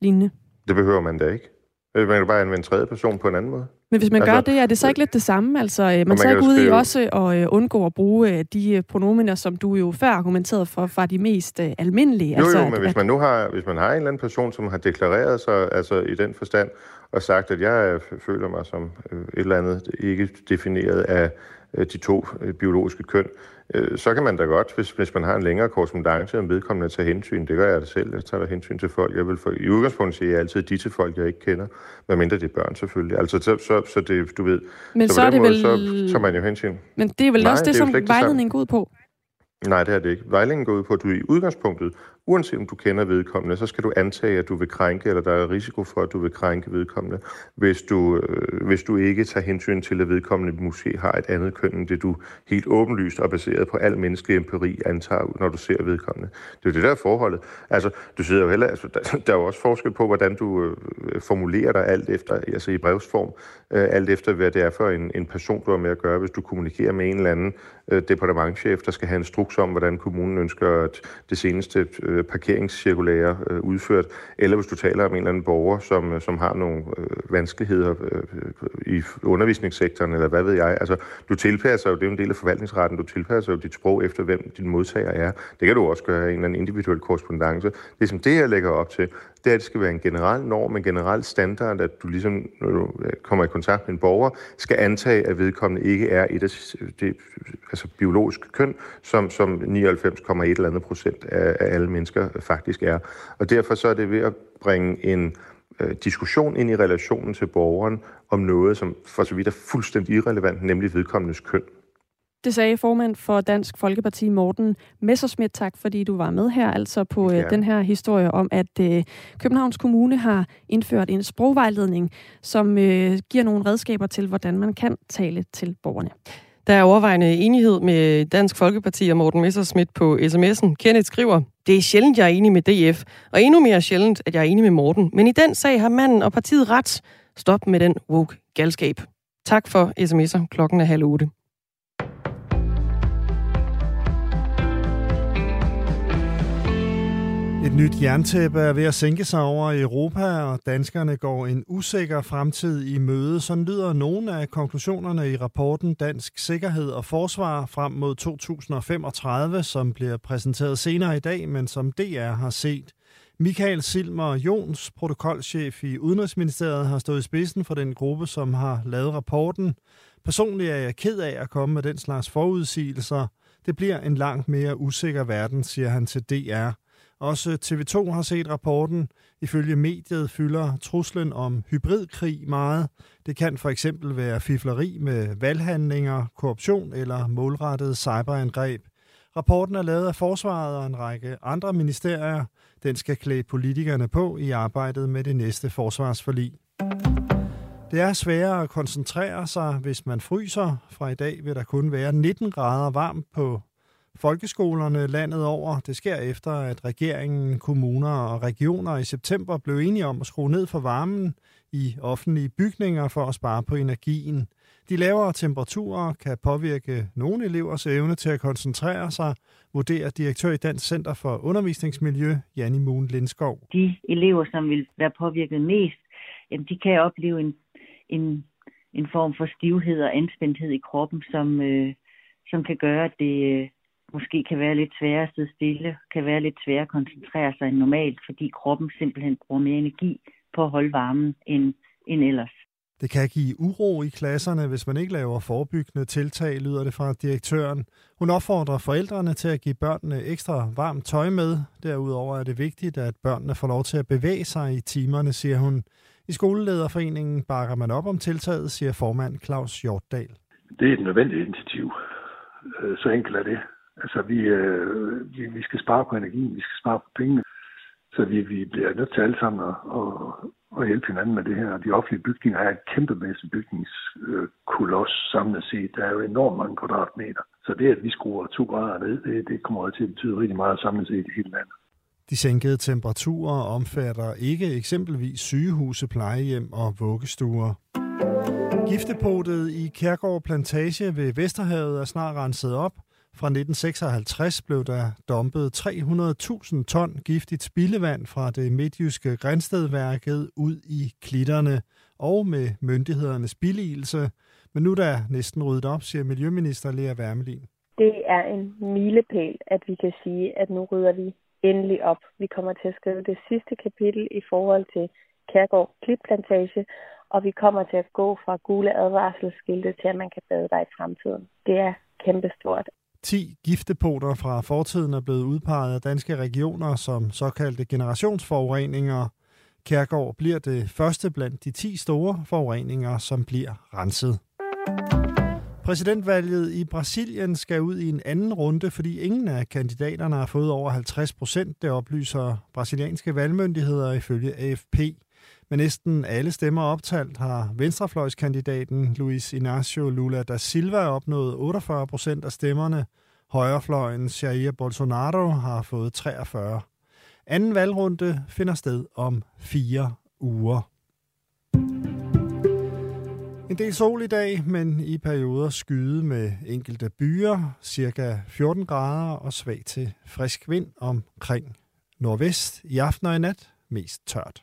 lignende. Det behøver man da ikke. Man kan bare anvende en tredje person på en anden måde. Men hvis man altså, gør det, er det så ikke lidt det samme? Altså, øh, man, man så ikke ude i også at uh, undgå at bruge uh, de pronomener, som du jo før argumenterede for, for de mest almindelige. Jo, altså, jo, men at, hvis man nu har, hvis man har en eller anden person, som har deklareret sig altså i den forstand, og sagt, at jeg føler mig som et eller andet ikke defineret af de to biologiske køn, øh, så kan man da godt, hvis, hvis man har en længere korrespondence om vedkommende, tage hensyn. Det gør jeg da selv. Jeg tager da hensyn til folk. Jeg vil for, I udgangspunktet siger jeg altid de til folk, jeg ikke kender. Hvad det er børn selvfølgelig. Altså, så, så, så det, du ved. Men så, så er det måde, vel... Så tager man jo hensyn. Men det er vel Nej, også det, det som vejledningen går ud på? Nej, det er det ikke. Vejledningen går ud på, at du i udgangspunktet uanset om du kender vedkommende, så skal du antage, at du vil krænke, eller der er risiko for, at du vil krænke vedkommende, hvis du, øh, hvis du ikke tager hensyn til, at vedkommende måske har et andet køn, end det du helt åbenlyst og baseret på al menneskelig empiri antager, når du ser vedkommende. Det er jo det, der er forholdet. Altså, du sidder jo heller, altså, der, [laughs] der er jo også forskel på, hvordan du øh, formulerer dig alt efter, altså i brevsform, øh, alt efter, hvad det er for en, en person, du har med at gøre, hvis du kommunikerer med en eller anden øh, departementchef, der skal have en struks om, hvordan kommunen ønsker at det seneste øh, øh, parkeringscirkulære øh, udført, eller hvis du taler om en eller anden borger, som, øh, som har nogle øh, vanskeligheder øh, i undervisningssektoren, eller hvad ved jeg. Altså, du tilpasser jo, det er jo en del af forvaltningsretten, du tilpasser jo dit sprog efter, hvem din modtager er. Det kan du også gøre i en eller anden individuel korrespondence. Det som det, jeg lægger op til, det er, at det skal være en generel norm, en generel standard, at du ligesom, når du kommer i kontakt med en borger, skal antage, at vedkommende ikke er et af det altså biologisk køn, som, som 99,1 eller andet procent af, af alle mennesker faktisk er. Og derfor så er det ved at bringe en øh, diskussion ind i relationen til borgeren om noget, som for så vidt er fuldstændig irrelevant, nemlig vedkommendes køn. Det sagde formand for Dansk Folkeparti, Morten Messerschmidt. Tak, fordi du var med her, altså på ja. den her historie om, at øh, Københavns Kommune har indført en sprogvejledning, som øh, giver nogle redskaber til, hvordan man kan tale til borgerne. Der er overvejende enighed med Dansk Folkeparti og Morten Messerschmidt på sms'en. Kenneth skriver, det er sjældent, jeg er enig med DF, og endnu mere sjældent, at jeg er enig med Morten. Men i den sag har manden og partiet ret. Stop med den woke galskab. Tak for sms'er. Klokken er halv otte. Et nyt jerntæppe er ved at sænke sig over Europa, og danskerne går en usikker fremtid i møde. Sådan lyder nogle af konklusionerne i rapporten Dansk Sikkerhed og Forsvar frem mod 2035, som bliver præsenteret senere i dag, men som DR har set. Michael Silmer Jons, protokolchef i Udenrigsministeriet, har stået i spidsen for den gruppe, som har lavet rapporten. Personligt er jeg ked af at komme med den slags forudsigelser. Det bliver en langt mere usikker verden, siger han til DR. Også TV2 har set rapporten. Ifølge mediet fylder truslen om hybridkrig meget. Det kan for eksempel være fifleri med valghandlinger, korruption eller målrettet cyberangreb. Rapporten er lavet af Forsvaret og en række andre ministerier. Den skal klæde politikerne på i arbejdet med det næste forsvarsforlig. Det er sværere at koncentrere sig, hvis man fryser. Fra i dag vil der kun være 19 grader varmt på folkeskolerne landet over. Det sker efter, at regeringen, kommuner og regioner i september blev enige om at skrue ned for varmen i offentlige bygninger for at spare på energien. De lavere temperaturer kan påvirke nogle elevers evne til at koncentrere sig, vurderer direktør i Dansk Center for Undervisningsmiljø, Janni Moon Lindskov. De elever, som vil være påvirket mest, jamen de kan opleve en, en, en form for stivhed og anspændthed i kroppen, som, øh, som kan gøre, at det, øh, måske kan være lidt sværere at sidde stille, kan være lidt sværere at koncentrere sig end normalt, fordi kroppen simpelthen bruger mere energi på at holde varmen end, end ellers. Det kan give uro i klasserne, hvis man ikke laver forebyggende tiltag, lyder det fra direktøren. Hun opfordrer forældrene til at give børnene ekstra varmt tøj med. Derudover er det vigtigt, at børnene får lov til at bevæge sig i timerne, siger hun. I skolelederforeningen bakker man op om tiltaget, siger formand Claus Hjortdal. Det er et nødvendigt initiativ. Øh, så enkelt er det. Altså, vi, øh, vi, vi skal spare på energien, vi skal spare på pengene. Så vi, vi bliver nødt til alle sammen at, at, at hjælpe hinanden med det her. De offentlige bygninger er et kæmpemæssigt bygningskoloss samlet set. Der er jo enormt mange kvadratmeter. Så det, at vi skruer to grader ned, det, det kommer til at betyde rigtig meget samlet set i hele landet. De sænkede temperaturer omfatter ikke eksempelvis sygehuse, plejehjem og vuggestuer. Giftepotet i Kærgård Plantage ved Vesterhavet er snart renset op – fra 1956 blev der dumpet 300.000 ton giftigt spildevand fra det midtjyske Grænstedværket ud i klitterne og med myndighedernes billigelse. Men nu er der næsten ryddet op, siger Miljøminister Lea Wermelin. Det er en milepæl, at vi kan sige, at nu rydder vi endelig op. Vi kommer til at skrive det sidste kapitel i forhold til Kærgård Klipplantage, og vi kommer til at gå fra gule advarselsskilte til, at man kan bade der i fremtiden. Det er kæmpestort. 10 giftdepoter fra fortiden er blevet udpeget af danske regioner som såkaldte generationsforureninger. Kærgård bliver det første blandt de 10 store forureninger, som bliver renset. Præsidentvalget i Brasilien skal ud i en anden runde, fordi ingen af kandidaterne har fået over 50 procent. Det oplyser brasilianske valgmyndigheder ifølge AFP. Men næsten alle stemmer optalt har venstrefløjskandidaten Luis Inacio Lula da Silva opnået 48 procent af stemmerne. Højrefløjen Jair Bolsonaro har fået 43. Anden valgrunde finder sted om fire uger. En del sol i dag, men i perioder skyde med enkelte byer, cirka 14 grader og svag til frisk vind omkring nordvest. I aften og i nat mest tørt.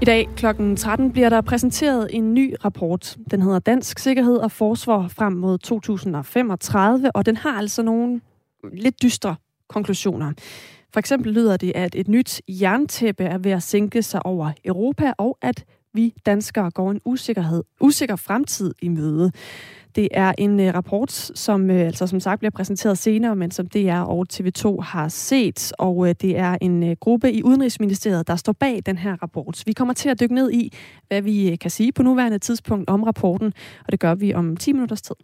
I dag kl. 13 bliver der præsenteret en ny rapport. Den hedder Dansk Sikkerhed og Forsvar frem mod 2035, og den har altså nogle lidt dystre konklusioner. For eksempel lyder det, at et nyt jerntæppe er ved at sænke sig over Europa, og at vi danskere går en usikkerhed, usikker fremtid i møde. Det er en øh, rapport, som øh, altså som sagt bliver præsenteret senere, men som DR og TV2 har set, og øh, det er en øh, gruppe i Udenrigsministeriet, der står bag den her rapport. Vi kommer til at dykke ned i, hvad vi øh, kan sige på nuværende tidspunkt om rapporten, og det gør vi om 10 minutters tid.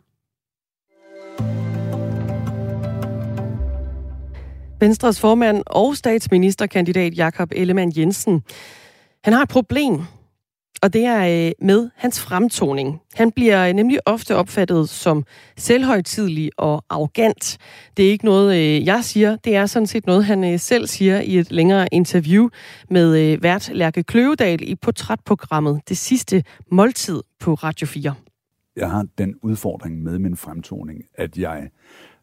Venstres formand og statsministerkandidat Jakob Ellemann Jensen. Han har et problem, og det er øh, med hans fremtoning. Han bliver nemlig ofte opfattet som selvhøjtidlig og arrogant. Det er ikke noget, øh, jeg siger. Det er sådan set noget, han øh, selv siger i et længere interview med vært Lærke Kløvedal i portrætprogrammet Det sidste måltid på Radio 4. Jeg har den udfordring med min fremtoning, at jeg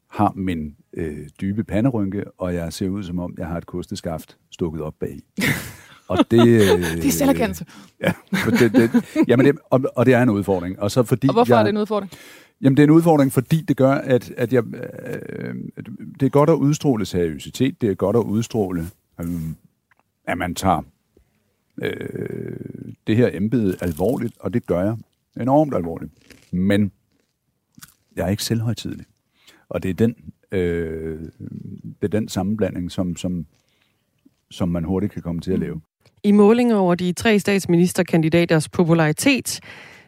har min øh, dybe panderynke, og jeg ser ud som om, jeg har et kosteskaft stukket op bag. [laughs] Og det, øh, [laughs] det er selverkendelse. Ja, det, det, jamen det, og, og det er en udfordring. Og, så fordi og hvorfor jeg, er det en udfordring? Jamen det er en udfordring, fordi det gør, at, at jeg, øh, det er godt at udstråle seriøsitet, det er godt at udstråle, øh, at man tager øh, det her embede alvorligt, og det gør jeg enormt alvorligt. Men jeg er ikke selvhøjtidlig. Og det er den, øh, det er den sammenblanding, som, som, som man hurtigt kan komme til at lave. I målinger over de tre statsministerkandidaters popularitet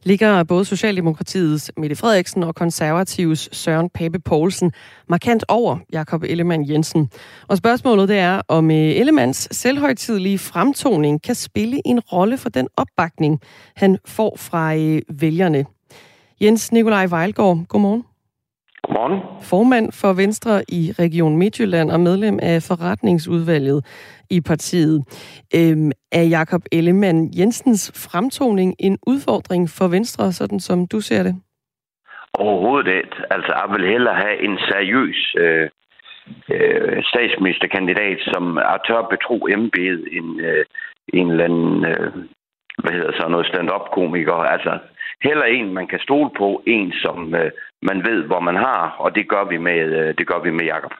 ligger både Socialdemokratiets Mette Frederiksen og konservatives Søren Pape Poulsen markant over Jakob Ellemann Jensen. Og spørgsmålet det er, om øh, Ellemanns selvhøjtidlige fremtoning kan spille en rolle for den opbakning, han får fra øh, vælgerne. Jens Nikolaj Vejlgaard, godmorgen. Godmorgen. Formand for Venstre i Region Midtjylland og medlem af forretningsudvalget i partiet. Øhm, er Jakob Ellemann Jensens fremtoning en udfordring for Venstre, sådan som du ser det? Overhovedet ikke. Altså, jeg vil hellere have en seriøs øh, øh, statsministerkandidat, som er tør betro embedet en, øh, en eller anden, øh, hvad hedder så noget stand-up-komiker. Altså, heller en, man kan stole på, en, som øh, man ved, hvor man har, og det gør vi med, øh, det gør vi med Jakob.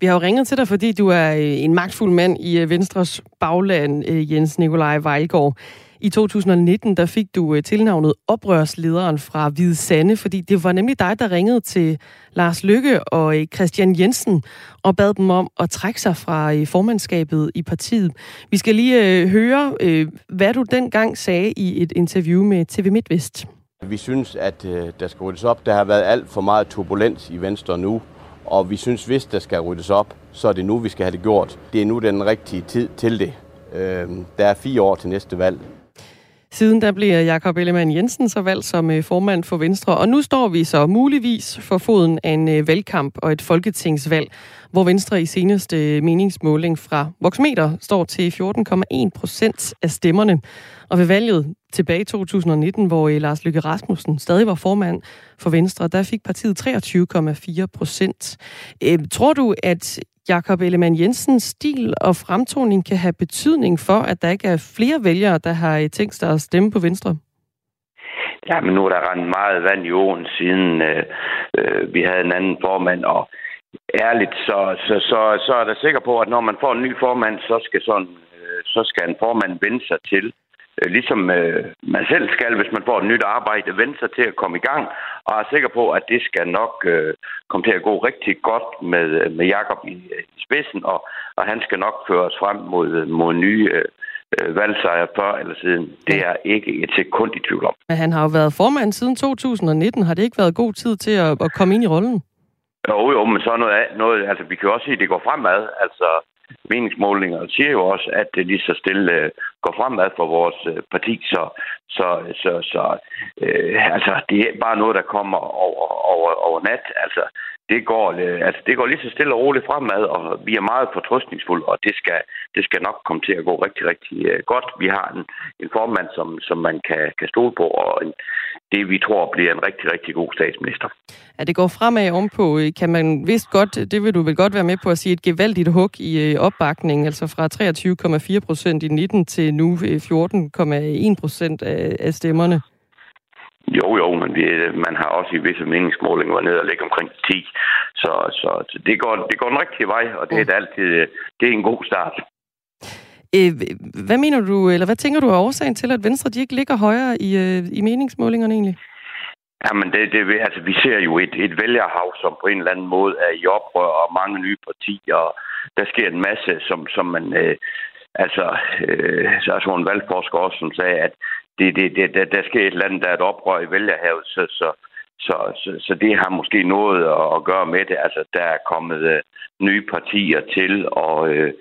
Vi har jo ringet til dig, fordi du er øh, en magtfuld mand i øh, Venstres bagland, øh, Jens Nikolaj Vejlgaard. I 2019 der fik du øh, tilnavnet oprørslederen fra Hvide Sande, fordi det var nemlig dig, der ringede til Lars Lykke og øh, Christian Jensen og bad dem om at trække sig fra øh, formandskabet i partiet. Vi skal lige høre, hvad du dengang sagde i et interview med TV MidtVest. Vi synes, at der skal ryddes op. Der har været alt for meget turbulens i Venstre nu. Og vi synes, hvis der skal ryddes op, så er det nu, vi skal have det gjort. Det er nu den rigtige tid til det. Der er fire år til næste valg. Siden der bliver Jakob Ellemann Jensen så valgt som øh, formand for Venstre, og nu står vi så muligvis for foden af en øh, valgkamp og et folketingsvalg, hvor Venstre i seneste øh, meningsmåling fra Voxmeter står til 14,1 procent af stemmerne. Og ved valget tilbage i 2019, hvor Lars Lykke Rasmussen stadig var formand for Venstre, der fik partiet 23,4 procent. Tror du, at Jakob Ellemann Jensens stil og fremtoning kan have betydning for, at der ikke er flere vælgere, der har øh, tænkt sig at stemme på Venstre? Ja, men nu er der rent meget vand i åen, siden øh, øh, vi havde en anden formand, og ærligt, så, så, så, så er der sikker på, at når man får en ny formand, så skal, sådan, øh, så skal en formand vende sig til ligesom øh, man selv skal, hvis man får et nyt arbejde, vende sig til at komme i gang, og er sikker på, at det skal nok øh, komme til at gå rigtig godt med, øh, med Jakob i, øh, i spidsen, og, og han skal nok føre os frem mod, øh, mod nye øh, valgsejre før eller siden. Det er ikke et sekund i tvivl om. Men han har jo været formand siden 2019. Har det ikke været god tid til at, at komme ind i rollen? Jo, jo, men så noget, noget, altså vi kan jo også sige, at det går fremad. Altså, meningsmålinger siger jo også, at det lige så stille øh, går fremad for vores øh, parti, så, så, så, så øh, altså, det er bare noget, der kommer over, over, over nat. Altså, det går, øh, altså, det går lige så stille og roligt fremad, og vi er meget fortrøstningsfulde, og det skal, det skal nok komme til at gå rigtig, rigtig øh, godt. Vi har en, en formand, som, som man kan, kan stole på, og en, det, vi tror, bliver en rigtig, rigtig god statsminister. Ja, det går fremad ovenpå. Kan man vist godt, det vil du vel godt være med på at sige, et gevaldigt hug i øh, opbakningen, altså fra 23,4 procent i 19 til nu 14,1 procent af, af stemmerne? Jo, jo, men vi, man har også i visse meningsmålinger været nede og ligge omkring 10. Så, så, det, går, det går den rigtige vej, og det er altid det er en god start. Øh, hvad mener du, eller hvad tænker du er årsagen til, at Venstre de ikke ligger højere i, øh, i meningsmålingerne egentlig? Jamen, det, det, altså, vi ser jo et, et vælgerhav, som på en eller anden måde er i oprør, og mange nye partier, og der sker en masse, som, som man... Øh, altså, øh, så er sådan en valgforsker også, som sagde, at det, det, det, der, der sker et eller andet, der er et oprør i vælgerhavet, så, så, så, så, så det har måske noget at, at gøre med det. Altså, der er kommet øh, nye partier til, og øh,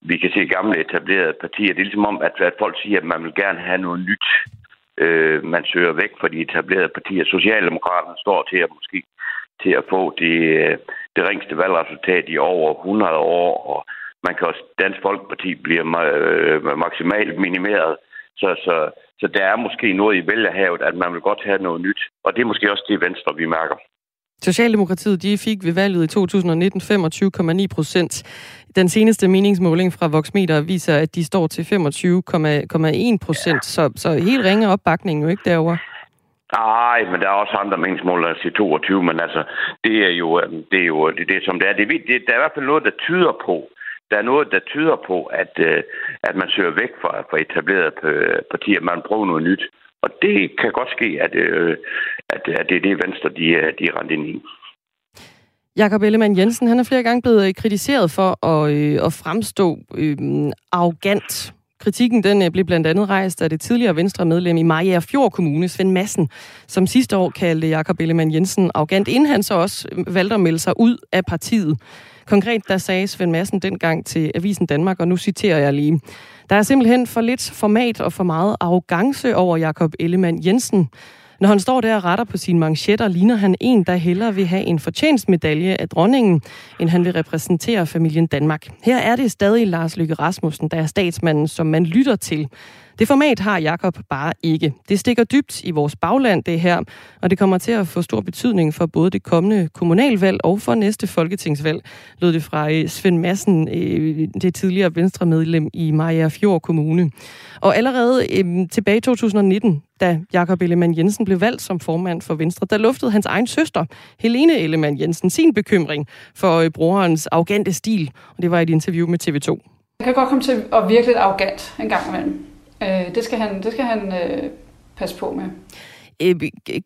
vi kan se gamle etablerede partier. Det er ligesom om, at, at folk siger, at man vil gerne have noget nyt. Øh, man søger væk fra de etablerede partier. Socialdemokraterne står til at måske til at få det, øh, det ringste valgresultat i over 100 år, og man kan også, Dansk Folkeparti bliver øh, maksimalt minimeret. Så, så, så der er måske noget i vælgerhavet, at man vil godt have noget nyt. Og det er måske også det Venstre, vi mærker. Socialdemokratiet de fik ved valget i 2019 25,9 procent. Den seneste meningsmåling fra Voxmeter viser, at de står til 25,1 procent. Så, så helt ringe opbakning jo ikke derovre. Nej, men der er også andre meningsmål, der siger 22, men altså, det er jo, øhm, det er jo det, det som det er. Det, det, der er i hvert fald noget, der tyder på, der er noget, der tyder på, at, øh, at man søger væk fra, fra etablerede øh, partier, man prøver noget nyt. Og det kan godt ske, at, øh, at, at det er det, Venstre de, øh, de er rent ind i. Jakob Ellemann Jensen, han er flere gange blevet øh, kritiseret for at, øh, at fremstå øh, arrogant. Kritikken den blev blandt andet rejst af det tidligere venstre medlem i Maja Fjord Kommune, Svend Madsen, som sidste år kaldte Jakob Ellemann Jensen arrogant, inden han så også valgte at melde sig ud af partiet. Konkret der sagde Svend Madsen dengang til Avisen Danmark, og nu citerer jeg lige. Der er simpelthen for lidt format og for meget arrogance over Jakob Ellemann Jensen. Når han står der og retter på sine manchetter, ligner han en, der hellere vil have en fortjenstmedalje af dronningen, end han vil repræsentere familien Danmark. Her er det stadig Lars Lykke Rasmussen, der er statsmanden, som man lytter til. Det format har Jakob bare ikke. Det stikker dybt i vores bagland, det her, og det kommer til at få stor betydning for både det kommende kommunalvalg og for næste folketingsvalg, lød det fra øh, Svend Madsen, øh, det tidligere venstremedlem i Maja Fjord Kommune. Og allerede øh, tilbage i 2019, da Jakob Ellemann Jensen blev valgt som formand for Venstre, der luftede hans egen søster, Helene Ellemann Jensen, sin bekymring for brorens arrogante stil. Og det var et interview med TV2. Jeg kan godt komme til at virke lidt arrogant en gang imellem. Øh, det skal han, det skal han øh, passe på med. Øh,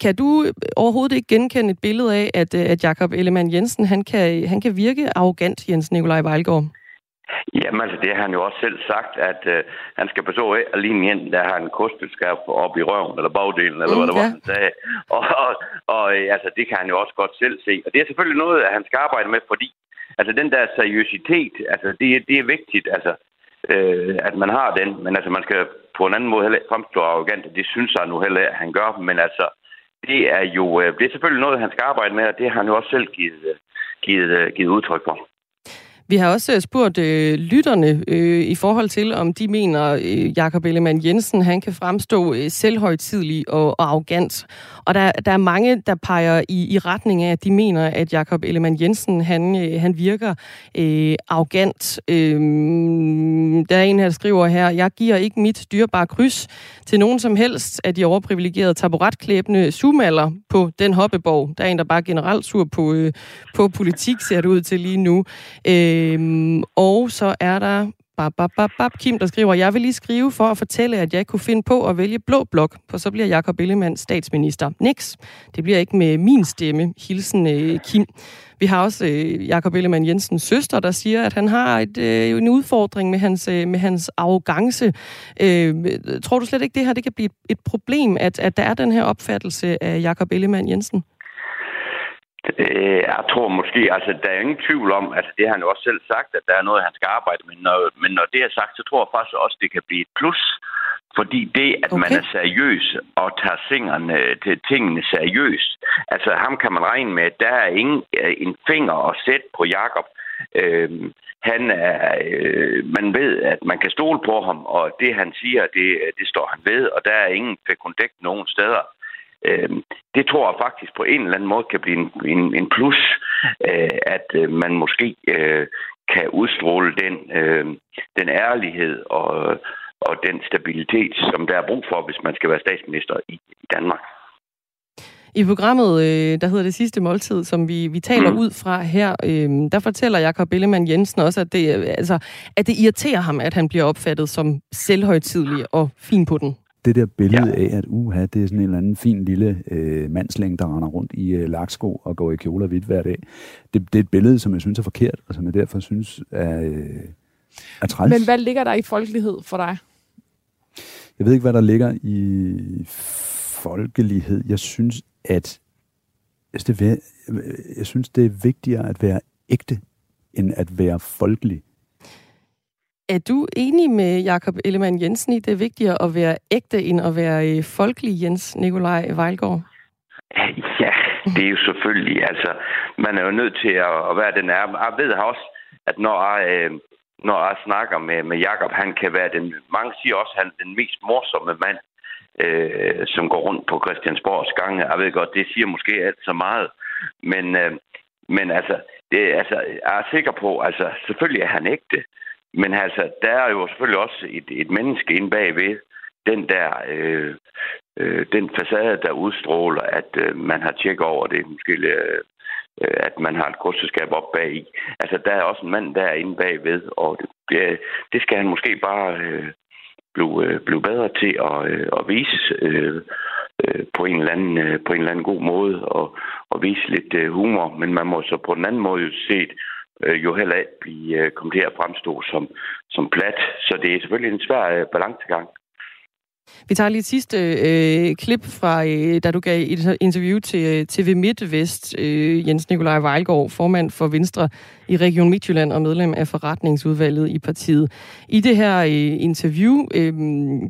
kan du overhovedet ikke genkende et billede af, at, øh, at Jakob Ellemann Jensen han kan, han kan virke arrogant, Jens Nikolaj Vejlgaard? Jamen altså, det har han jo også selv sagt, at øh, han skal bestå af at ligne en, der har en kostbelskab op i røven, eller bagdelen, eller mm, hvad det var, han sagde. Og, og, og altså, det kan han jo også godt selv se. Og det er selvfølgelig noget, at han skal arbejde med, fordi altså, den der seriøsitet, altså, det, det er vigtigt, altså, øh, at man har den. Men altså, man skal på en anden måde heller ikke fremstå arrogant, det synes jeg nu heller, at han gør. Men altså, det er jo øh, det er selvfølgelig noget, han skal arbejde med, og det har han jo også selv givet, øh, givet, øh, givet udtryk for. Vi har også øh, spurgt øh, lytterne øh, i forhold til, om de mener, øh, Jakob Ellemann Jensen han kan fremstå øh, selvhøjtidlig og, og arrogant. Og der, der er mange, der peger i, i retning af, at de mener, at Jakob Ellemann Jensen han, øh, han virker øh, arrogant. Øh, der er en her, der skriver her, jeg giver ikke mit dyrbare kryds til nogen som helst af de overprivilegerede taburetklæbende sumaller på den hoppeborg. Der er en, der bare generelt sur på, øh, på politik, ser det ud til lige nu. Øh, Øhm, og så er der bab, bab, bab, bab, Kim, der skriver, jeg vil lige skrive for at fortælle, at jeg kunne finde på at vælge blå blok, for så bliver Jakob Ellemann statsminister. Niks. Det bliver ikke med min stemme. Hilsen øh, Kim. Vi har også øh, Jakob Ellemann Jensens søster, der siger, at han har et, øh, en udfordring med hans, øh, med hans arrogance. Øh, tror du slet ikke, det her det kan blive et, et problem, at, at der er den her opfattelse af Jakob Ellemann Jensen? Øh, jeg tror måske, altså der er ingen tvivl om, altså det har han jo også selv sagt, at der er noget, han skal arbejde med. Når, men når det er sagt, så tror jeg faktisk også, det kan blive et plus. Fordi det, at okay. man er seriøs og tager singerne, til tingene seriøst, altså ham kan man regne med, der er ingen øh, en finger at sætte på Jakob. Øh, han er, øh, man ved, at man kan stole på ham, og det han siger, det, det står han ved, og der er ingen fekundægt nogen steder. Øh, det tror jeg faktisk på en eller anden måde kan blive en, en, en plus, øh, at øh, man måske øh, kan udstråle den, øh, den ærlighed og, og den stabilitet, som der er brug for, hvis man skal være statsminister i, i Danmark. I programmet, øh, der hedder Det Sidste Måltid, som vi, vi taler mm. ud fra her, øh, der fortæller Jakob Ellemann Jensen også, at det, altså, at det irriterer ham, at han bliver opfattet som selvhøjtidlig og fin på den det der billede ja. af, at uha, det er sådan en eller anden fin lille øh, mandslæng, der render rundt i øh, laksko og går i kjoler hvidt hver dag, det, det er et billede, som jeg synes er forkert, og som jeg derfor synes er, øh, er træls. Men hvad ligger der i folkelighed for dig? Jeg ved ikke, hvad der ligger i folkelighed. Jeg synes, at altså jeg synes, det er vigtigere at være ægte, end at være folkelig. Er du enig med Jakob Ellemann Jensen i, det er vigtigere at være ægte, end at være øh, folkelig, Jens Nikolaj Vejlgaard? [laughs] Ja, det er jo selvfølgelig. Altså, man er jo nødt til at, være den er. Jeg ved også, at når jeg, øh, når jeg snakker med, med Jakob, han kan være den, mange siger også, at han er den mest morsomme mand, øh, som går rundt på Christiansborgs gange. Jeg ved godt, det siger måske alt så meget, men, øh, men altså, det, altså, jeg er sikker på, altså, selvfølgelig er han ægte, men altså, der er jo selvfølgelig også et, et menneske inde bagved, den der, øh, øh, den facade, der udstråler, at øh, man har tjekket over det, måske øh, at man har et kursusskab op bag i. Altså, der er også en mand der inde bagved, og det, det skal han måske bare øh, blive, øh, blive bedre til at, øh, at vise øh, øh, på, en eller anden, øh, på en eller anden god måde, og, og vise lidt øh, humor. Men man må så på den anden måde jo se, øh, jo heller ikke blive øh, komme til at fremstå som, som plat. Så det er selvfølgelig en svær øh, balancegang. Vi tager lige et sidste øh, klip fra, øh, da du gav et interview til øh, TV MidtVest, øh, Jens Nikolaj Vejlgaard, formand for Venstre i Region Midtjylland og medlem af forretningsudvalget i partiet. I det her øh, interview, øh,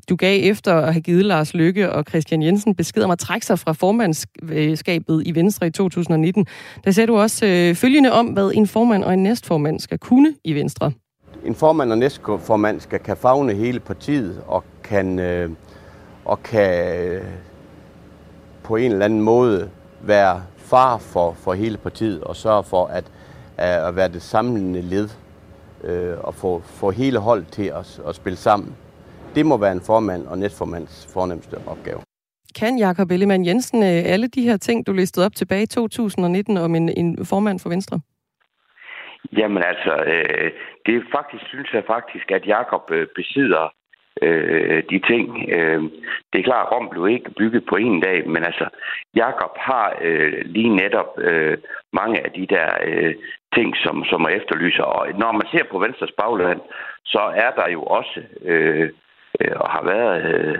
du gav efter at have givet Lars Lykke og Christian Jensen besked om at trække sig fra formandskabet i Venstre i 2019, der sagde du også øh, følgende om, hvad en formand og en næstformand skal kunne i Venstre. En formand og næstformand skal kan fagne hele partiet og kan... Øh og kan øh, på en eller anden måde være far for, for hele partiet og sørge for at, at være det samlende led øh, og få, få hele holdet til at, at spille sammen. Det må være en formand og næstformands fornemmeste opgave. Kan Jakob Ellemann Jensen øh, alle de her ting, du listede op tilbage i 2019 om en, en formand for Venstre? Jamen altså, øh, det er faktisk, synes jeg faktisk, at Jakob øh, besidder øh, de ting. Øh, det er klart, at Rom blev ikke bygget på en dag, men altså, Jakob har øh, lige netop øh, mange af de der øh, ting, som, som er efterlyser. Og når man ser på Venstres bagland, så er der jo også, øh, øh, og har været, øh,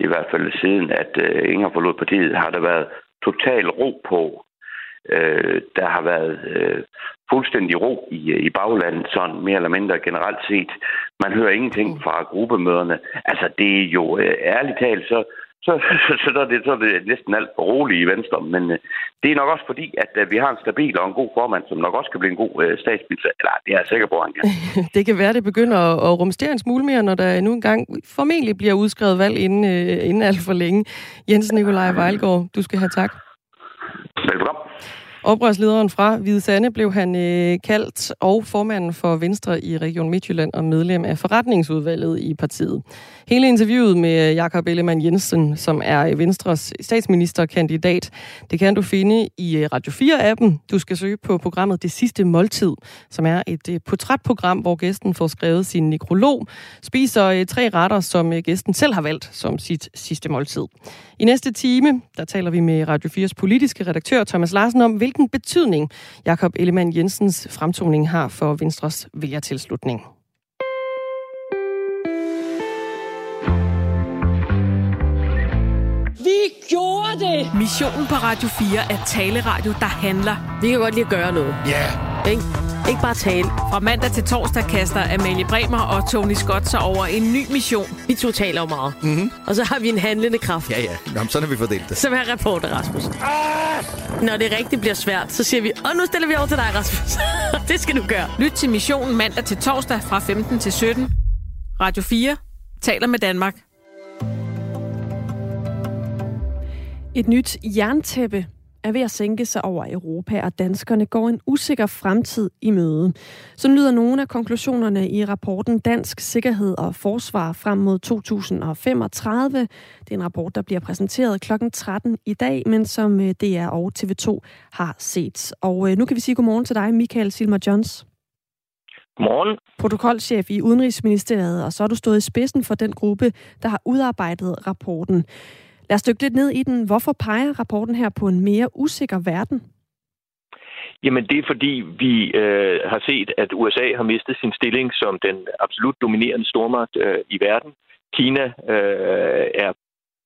i hvert fald siden, at øh, Inger forlod partiet, har der været total ro på. Øh, der har været øh, fuldstændig ro i, i baglandet, sådan mere eller mindre generelt set. Man hører ingenting mm. fra gruppemøderne. Altså, det er jo øh, ærligt talt, så, så, så, så, er det, så er det næsten alt for roligt i Venstre. Men øh, det er nok også fordi, at øh, vi har en stabil og en god formand, som nok også kan blive en god øh, statsminister. Eller det er jeg sikker på, han kan. [laughs] det kan være, det begynder at, at rumstere en smule mere, når der nu engang formentlig bliver udskrevet valg inden, øh, inden alt for længe. Jens Nikolaj Vejlgaard, du skal have tak. Velkommen. Oprørslederen fra Hvide Sande blev han øh, kaldt, og formanden for Venstre i Region Midtjylland og medlem af forretningsudvalget i partiet. Hele interviewet med øh, Jakob Ellemann Jensen, som er øh, Venstres statsministerkandidat, det kan du finde i øh, Radio 4-appen. Du skal søge på programmet Det Sidste Måltid, som er et portrætprogram, hvor gæsten får skrevet sin nekrolog, spiser tre retter, som gæsten selv har valgt som sit sidste måltid. I næste time, der taler vi med Radio 4's politiske redaktør Thomas Larsen om, hvilken betydning Jakob Ellemann Jensens fremtoning har for Venstres vælgertilslutning. Vi gjorde det! Missionen på Radio 4 er taleradio, der handler. Vi kan godt lide at gøre noget. Ja. Yeah. Ikke? Ikke bare tale. Fra mandag til torsdag kaster Amalie Bremer og Tony Scott sig over en ny mission. Vi to taler jo meget. Mm-hmm. Og så har vi en handlende kraft. Ja, ja. Jamen, sådan har vi fordelt det. Som er reporter, Rasmus. Ah! Når det rigtigt bliver svært, så siger vi, og nu stiller vi over til dig, Rasmus. [laughs] det skal du gøre. Lyt til missionen mandag til torsdag fra 15 til 17. Radio 4 taler med Danmark. Et nyt jerntæppe er ved at sænke sig over Europa, og danskerne går en usikker fremtid i møde. Så lyder nogle af konklusionerne i rapporten Dansk Sikkerhed og Forsvar frem mod 2035. Det er en rapport, der bliver præsenteret kl. 13 i dag, men som øh, DR og TV2 har set. Og øh, nu kan vi sige godmorgen til dig, Michael Silmer Johns. Godmorgen. Protokolchef i Udenrigsministeriet, og så har du stået i spidsen for den gruppe, der har udarbejdet rapporten. Lad os dykke lidt ned i den. Hvorfor peger rapporten her på en mere usikker verden? Jamen det er fordi, vi øh, har set, at USA har mistet sin stilling som den absolut dominerende stormagt øh, i verden. Kina øh, er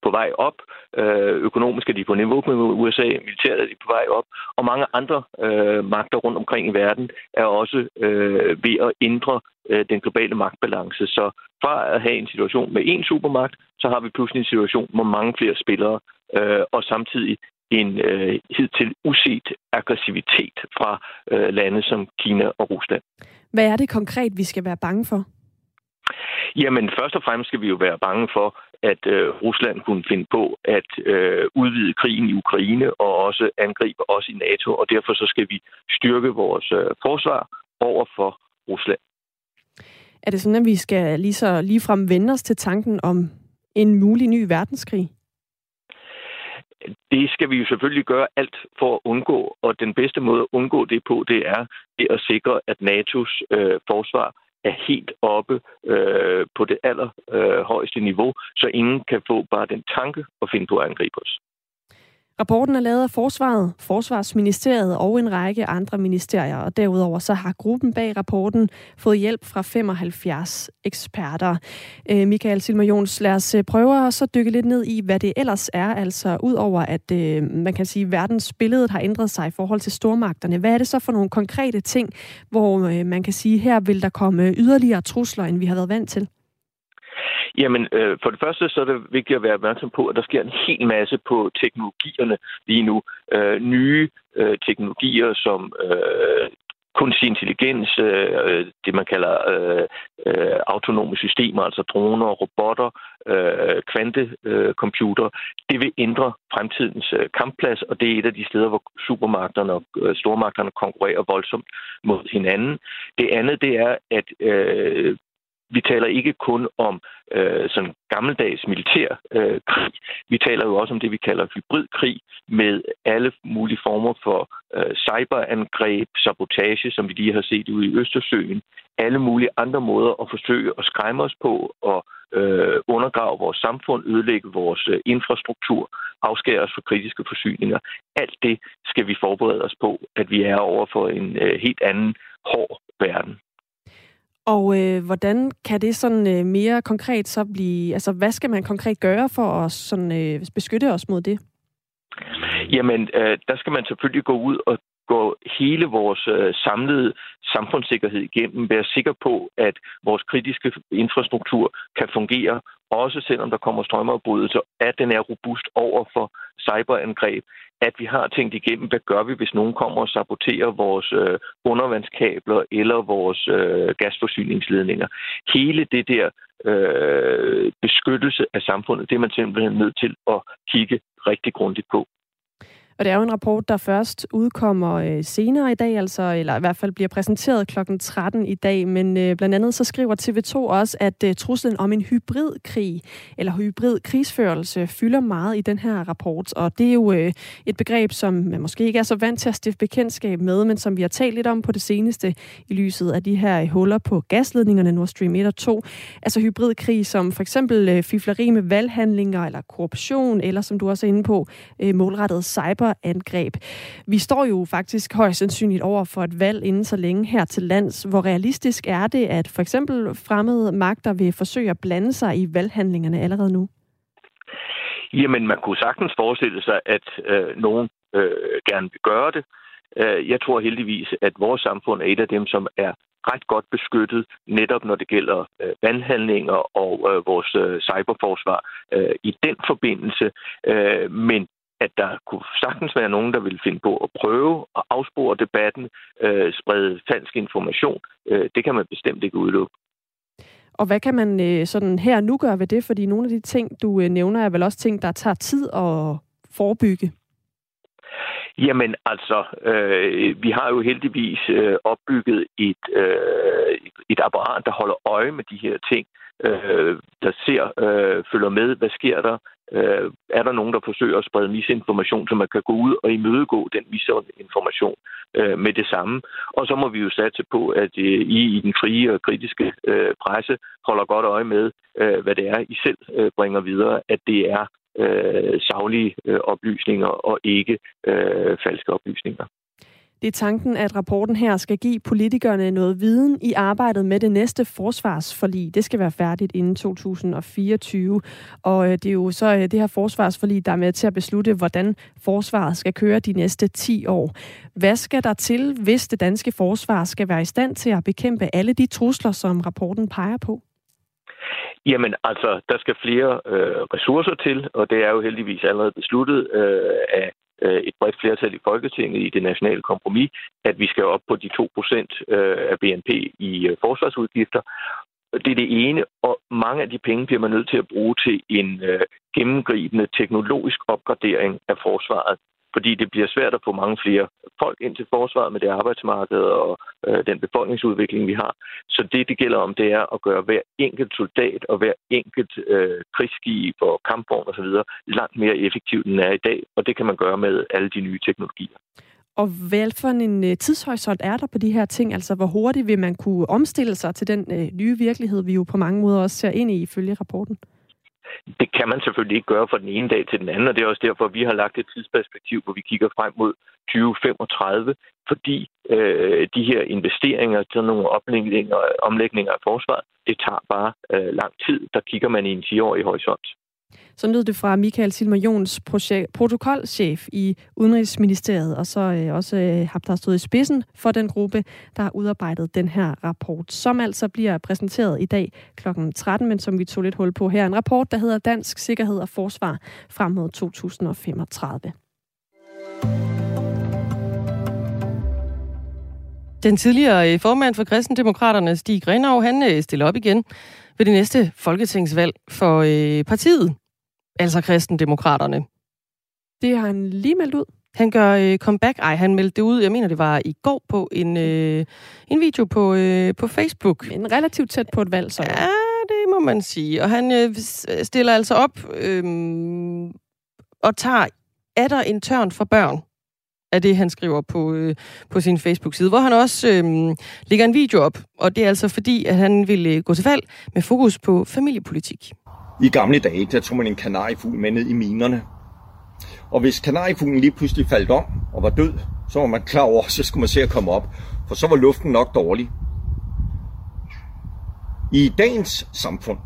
på vej op. Øh, økonomisk er de på niveau med USA, militæret er de på vej op. Og mange andre øh, magter rundt omkring i verden er også øh, ved at ændre øh, den globale magtbalance. Så fra at have en situation med én supermagt, så har vi pludselig en situation med mange flere spillere, øh, og samtidig en øh, hidtil uset aggressivitet fra øh, lande som Kina og Rusland. Hvad er det konkret, vi skal være bange for? Jamen, først og fremmest skal vi jo være bange for, at øh, Rusland kunne finde på at øh, udvide krigen i Ukraine og også angribe os i NATO, og derfor så skal vi styrke vores øh, forsvar over for Rusland. Er det sådan, at vi skal lige så ligefrem vende os til tanken om en mulig ny verdenskrig? Det skal vi jo selvfølgelig gøre alt for at undgå, og den bedste måde at undgå det på, det er det at sikre, at NATO's øh, forsvar er helt oppe øh, på det allerhøjeste øh, niveau, så ingen kan få bare den tanke at finde på at angribe os. Rapporten er lavet af Forsvaret, Forsvarsministeriet og en række andre ministerier, og derudover så har gruppen bag rapporten fået hjælp fra 75 eksperter. Øh, Michael Silmer Jons, lad os øh, prøve at så dykke lidt ned i, hvad det ellers er, altså ud over at øh, man kan sige, at verdensbilledet har ændret sig i forhold til stormagterne. Hvad er det så for nogle konkrete ting, hvor øh, man kan sige, her vil der komme øh, yderligere trusler, end vi har været vant til? Jamen, øh, for det første så er det vigtigt at være opmærksom på, at der sker en hel masse på teknologierne lige nu. Øh, nye øh, teknologier som øh, kunstig intelligens, øh, øh det man kalder øh, øh, autonome systemer, altså droner, robotter, øh, kvantecomputer, øh, det vil ændre fremtidens øh, kampplads, og det er et af de steder, hvor supermagterne og øh, stormagterne konkurrerer voldsomt mod hinanden. Det andet, det er, at øh, vi taler ikke kun om øh, sådan gammeldags militær øh, krig. Vi taler jo også om det, vi kalder hybridkrig, med alle mulige former for øh, cyberangreb, sabotage, som vi lige har set ude i Østersøen. Alle mulige andre måder at forsøge at skræmme os på og øh, undergrave vores samfund, ødelægge vores øh, infrastruktur, afskære os for kritiske forsyninger. Alt det skal vi forberede os på, at vi er over for en øh, helt anden hård verden. Og øh, hvordan kan det sådan øh, mere konkret så blive... Altså, hvad skal man konkret gøre for at sådan, øh, beskytte os mod det? Jamen, øh, der skal man selvfølgelig gå ud og gå hele vores øh, samlede samfundssikkerhed igennem, være sikker på, at vores kritiske infrastruktur kan fungere, også selvom der kommer strømafbrydelser, at den er robust over for cyberangreb, at vi har tænkt igennem, hvad gør vi, hvis nogen kommer og saboterer vores øh, undervandskabler eller vores øh, gasforsyningsledninger. Hele det der øh, beskyttelse af samfundet, det er man simpelthen nødt til at kigge rigtig grundigt på. Og det er jo en rapport, der først udkommer øh, senere i dag, altså, eller i hvert fald bliver præsenteret kl. 13 i dag. Men øh, blandt andet så skriver TV2 også, at øh, truslen om en hybridkrig, eller hybrid krigsførelse, fylder meget i den her rapport. Og det er jo øh, et begreb, som man måske ikke er så vant til at stifte bekendtskab med, men som vi har talt lidt om på det seneste i lyset af de her øh, huller på gasledningerne Nord Stream 1 og 2. Altså hybridkrig, som for eksempel øh, fifleri med valghandlinger, eller korruption, eller som du også er inde på, øh, målrettet cyber cyberangreb. Vi står jo faktisk højst sandsynligt over for et valg inden så længe her til lands. Hvor realistisk er det, at for eksempel fremmede magter vil forsøge at blande sig i valghandlingerne allerede nu? Jamen, man kunne sagtens forestille sig, at øh, nogen øh, gerne vil gøre det. Øh, jeg tror heldigvis, at vores samfund er et af dem, som er ret godt beskyttet, netop når det gælder øh, vandhandlinger og øh, vores øh, cyberforsvar øh, i den forbindelse. Øh, men at der kunne sagtens være nogen, der ville finde på at prøve at afspore debatten, øh, sprede falsk information. Øh, det kan man bestemt ikke udelukke. Og hvad kan man øh, sådan her nu gøre ved det? Fordi nogle af de ting, du øh, nævner, er vel også ting, der tager tid at forebygge. Jamen altså, øh, vi har jo heldigvis øh, opbygget et, øh, et apparat, der holder øje med de her ting, øh, der ser, øh, følger med, hvad sker der, øh, er der nogen, der forsøger at sprede misinformation, så man kan gå ud og imødegå den misinformation øh, med det samme. Og så må vi jo satse på, at øh, I i den frie og kritiske øh, presse holder godt øje med, øh, hvad det er, I selv øh, bringer videre, at det er øh, savlige øh, oplysninger og ikke øh, falske oplysninger. Det er tanken, at rapporten her skal give politikerne noget viden i arbejdet med det næste forsvarsforlig. Det skal være færdigt inden 2024. Og øh, det er jo så øh, det her forsvarsforlig, der er med til at beslutte, hvordan forsvaret skal køre de næste 10 år. Hvad skal der til, hvis det danske forsvar skal være i stand til at bekæmpe alle de trusler, som rapporten peger på? Jamen altså, der skal flere øh, ressourcer til, og det er jo heldigvis allerede besluttet øh, af Øh, et bredt flertal i Folketinget i det nationale kompromis, at vi skal op på de 2% øh, af BNP i øh, forsvarsudgifter. Det er det ene, og mange af de penge bliver man nødt til at bruge til en gennemgribende teknologisk opgradering af forsvaret fordi det bliver svært at få mange flere folk ind til forsvaret med det arbejdsmarked og øh, den befolkningsudvikling, vi har. Så det, det gælder om, det er at gøre hver enkelt soldat og hver enkelt øh, krigsskib og kampvogn osv. langt mere effektivt, end er i dag, og det kan man gøre med alle de nye teknologier. Og hvad for en øh, tidshorisont er der på de her ting? Altså, hvor hurtigt vil man kunne omstille sig til den øh, nye virkelighed, vi jo på mange måder også ser ind i ifølge rapporten? Det kan man selvfølgelig ikke gøre fra den ene dag til den anden, og det er også derfor, vi har lagt et tidsperspektiv, hvor vi kigger frem mod 2035, fordi øh, de her investeringer til nogle omlægninger, omlægninger af forsvaret, det tager bare øh, lang tid. Der kigger man i en 10-årig horisont. Så lød det fra Michael Silmer Jons protokolchef i Udenrigsministeriet, og så øh, også øh, ham, der har stået i spidsen for den gruppe, der har udarbejdet den her rapport, som altså bliver præsenteret i dag kl. 13, men som vi tog lidt hul på her. En rapport, der hedder Dansk Sikkerhed og Forsvar frem mod 2035. Den tidligere øh, formand for Kristendemokraterne, Stig Grenov, han øh, stiller op igen ved det næste folketingsvalg for øh, partiet, altså Kristendemokraterne. Det har han lige meldt ud. Han gør øh, comeback. Ej, han meldte det ud, jeg mener, det var i går på en, øh, en video på, øh, på Facebook. En relativt tæt på et valg, så. Ja, det må man sige. Og han øh, stiller altså op øh, og tager er der en tørn for børn af det, han skriver på, øh, på sin Facebook-side, hvor han også øh, lægger en video op. Og det er altså fordi, at han ville øh, gå til valg med fokus på familiepolitik. I gamle dage, der tog man en kanariefugl med ned i minerne. Og hvis kanariefuglen lige pludselig faldt om og var død, så var man klar over, [laughs] så skulle man se at komme op. For så var luften nok dårlig. I dagens samfund,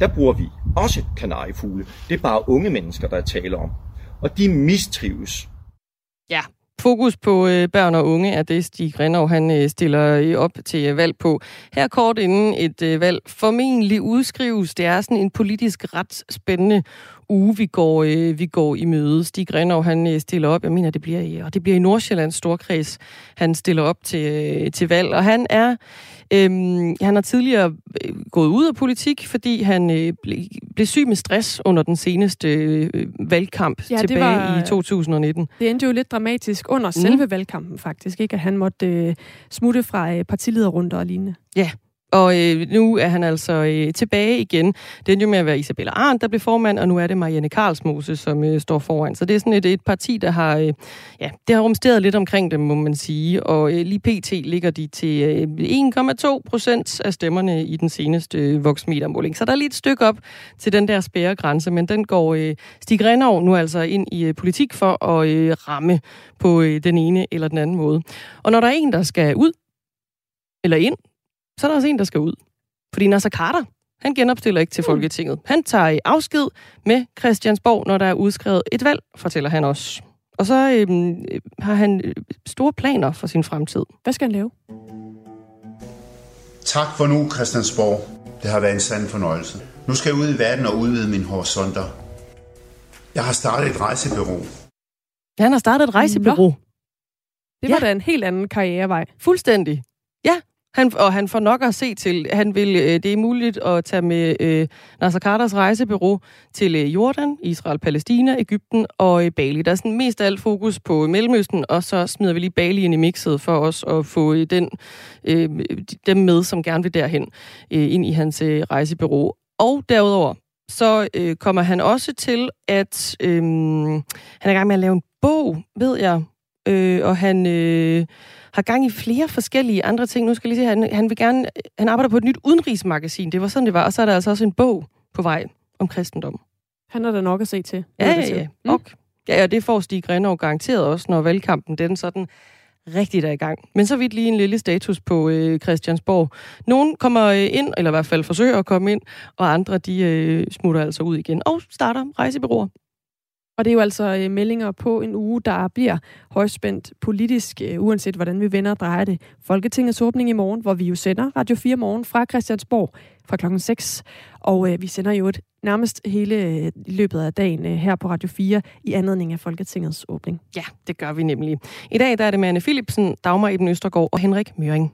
der bruger vi også kanariefugle. Det er bare unge mennesker, der er tale om. Og de mistrives Ja, fokus på øh, børn og unge er det, Stig Renov, han øh, stiller øh, op til øh, valg på. Her kort inden et øh, valg formentlig udskrives. Det er sådan en politisk ret spændende uge, vi går, øh, vi går i møde. Stig Renov, han øh, stiller op, jeg mener, det bliver i, og det bliver i Nordsjællands Storkreds, han stiller op til, øh, til valg. Og han er Øhm, han har tidligere øh, gået ud af politik, fordi han øh, ble, blev syg med stress under den seneste øh, valgkamp ja, tilbage var, i 2019. Det endte jo lidt dramatisk under mm. selve valgkampen faktisk, ikke? at han måtte øh, smutte fra øh, partilederrunder og lignende. Ja, og øh, nu er han altså øh, tilbage igen. Det endte jo med at være Isabella Arndt, der blev formand, og nu er det Marianne Karlsmose, som øh, står foran. Så det er sådan et, et parti, der har, øh, ja, det har rumsteret lidt omkring dem, må man sige. Og øh, lige pt. ligger de til øh, 1,2 procent af stemmerne i den seneste øh, voksmetermåling. Så der er lige et stykke op til den der spærregrænse, men den går øh, Stig Renov nu altså ind i øh, politik for at øh, ramme på øh, den ene eller den anden måde. Og når der er en, der skal ud, eller ind, så er der også en, der skal ud. Fordi Nasser Carter, han genopstiller ikke til hmm. Folketinget. Han tager i afsked med Christiansborg, når der er udskrevet et valg, fortæller han også. Og så øhm, har han øh, store planer for sin fremtid. Hvad skal han lave? Tak for nu, Christiansborg. Det har været en sand fornøjelse. Nu skal jeg ud i verden og udvide mine horisonter. Jeg har startet et rejsebureau. Ja, han har startet et rejsebureau. Det var ja. da en helt anden karrierevej. Fuldstændig. Han, og han får nok at se til. Han vil, øh, det er muligt at tage med øh, Nasser Carters rejsebureau til øh, Jordan, Israel, Palæstina, Ægypten og øh, Bali. Der er sådan mest af alt fokus på Mellemøsten, og så smider vi lige Bali ind i mixet for os at få øh, den, øh, dem med, som gerne vil derhen, øh, ind i hans øh, rejsebureau. Og derudover, så øh, kommer han også til at... Øh, han er i gang med at lave en bog, ved jeg. Øh, og han øh, har gang i flere forskellige andre ting. Nu skal jeg lige se, han, han vil gerne... Han arbejder på et nyt udenrigsmagasin. Det var sådan, det var. Og så er der altså også en bog på vej om kristendom. Han er der nok at se til. Ja, ja, ja. Mm. Og, ja, ja, det får Stig Grenov garanteret også, når valgkampen den sådan rigtigt er i gang. Men så vidt lige en lille status på øh, Christiansborg. Nogle kommer øh, ind, eller i hvert fald forsøger at komme ind, og andre de øh, smutter altså ud igen og starter rejsebyråer. Og det er jo altså øh, meldinger på en uge, der bliver højspændt politisk, øh, uanset hvordan vi vender og drejer det. Folketingets åbning i morgen, hvor vi jo sender Radio 4 morgen fra Christiansborg fra klokken 6. Og øh, vi sender jo et nærmest hele øh, løbet af dagen øh, her på Radio 4 i anledning af Folketingets åbning. Ja, det gør vi nemlig. I dag der er det med Anne Philipsen, Dagmar Eben Østergaard og Henrik Møring.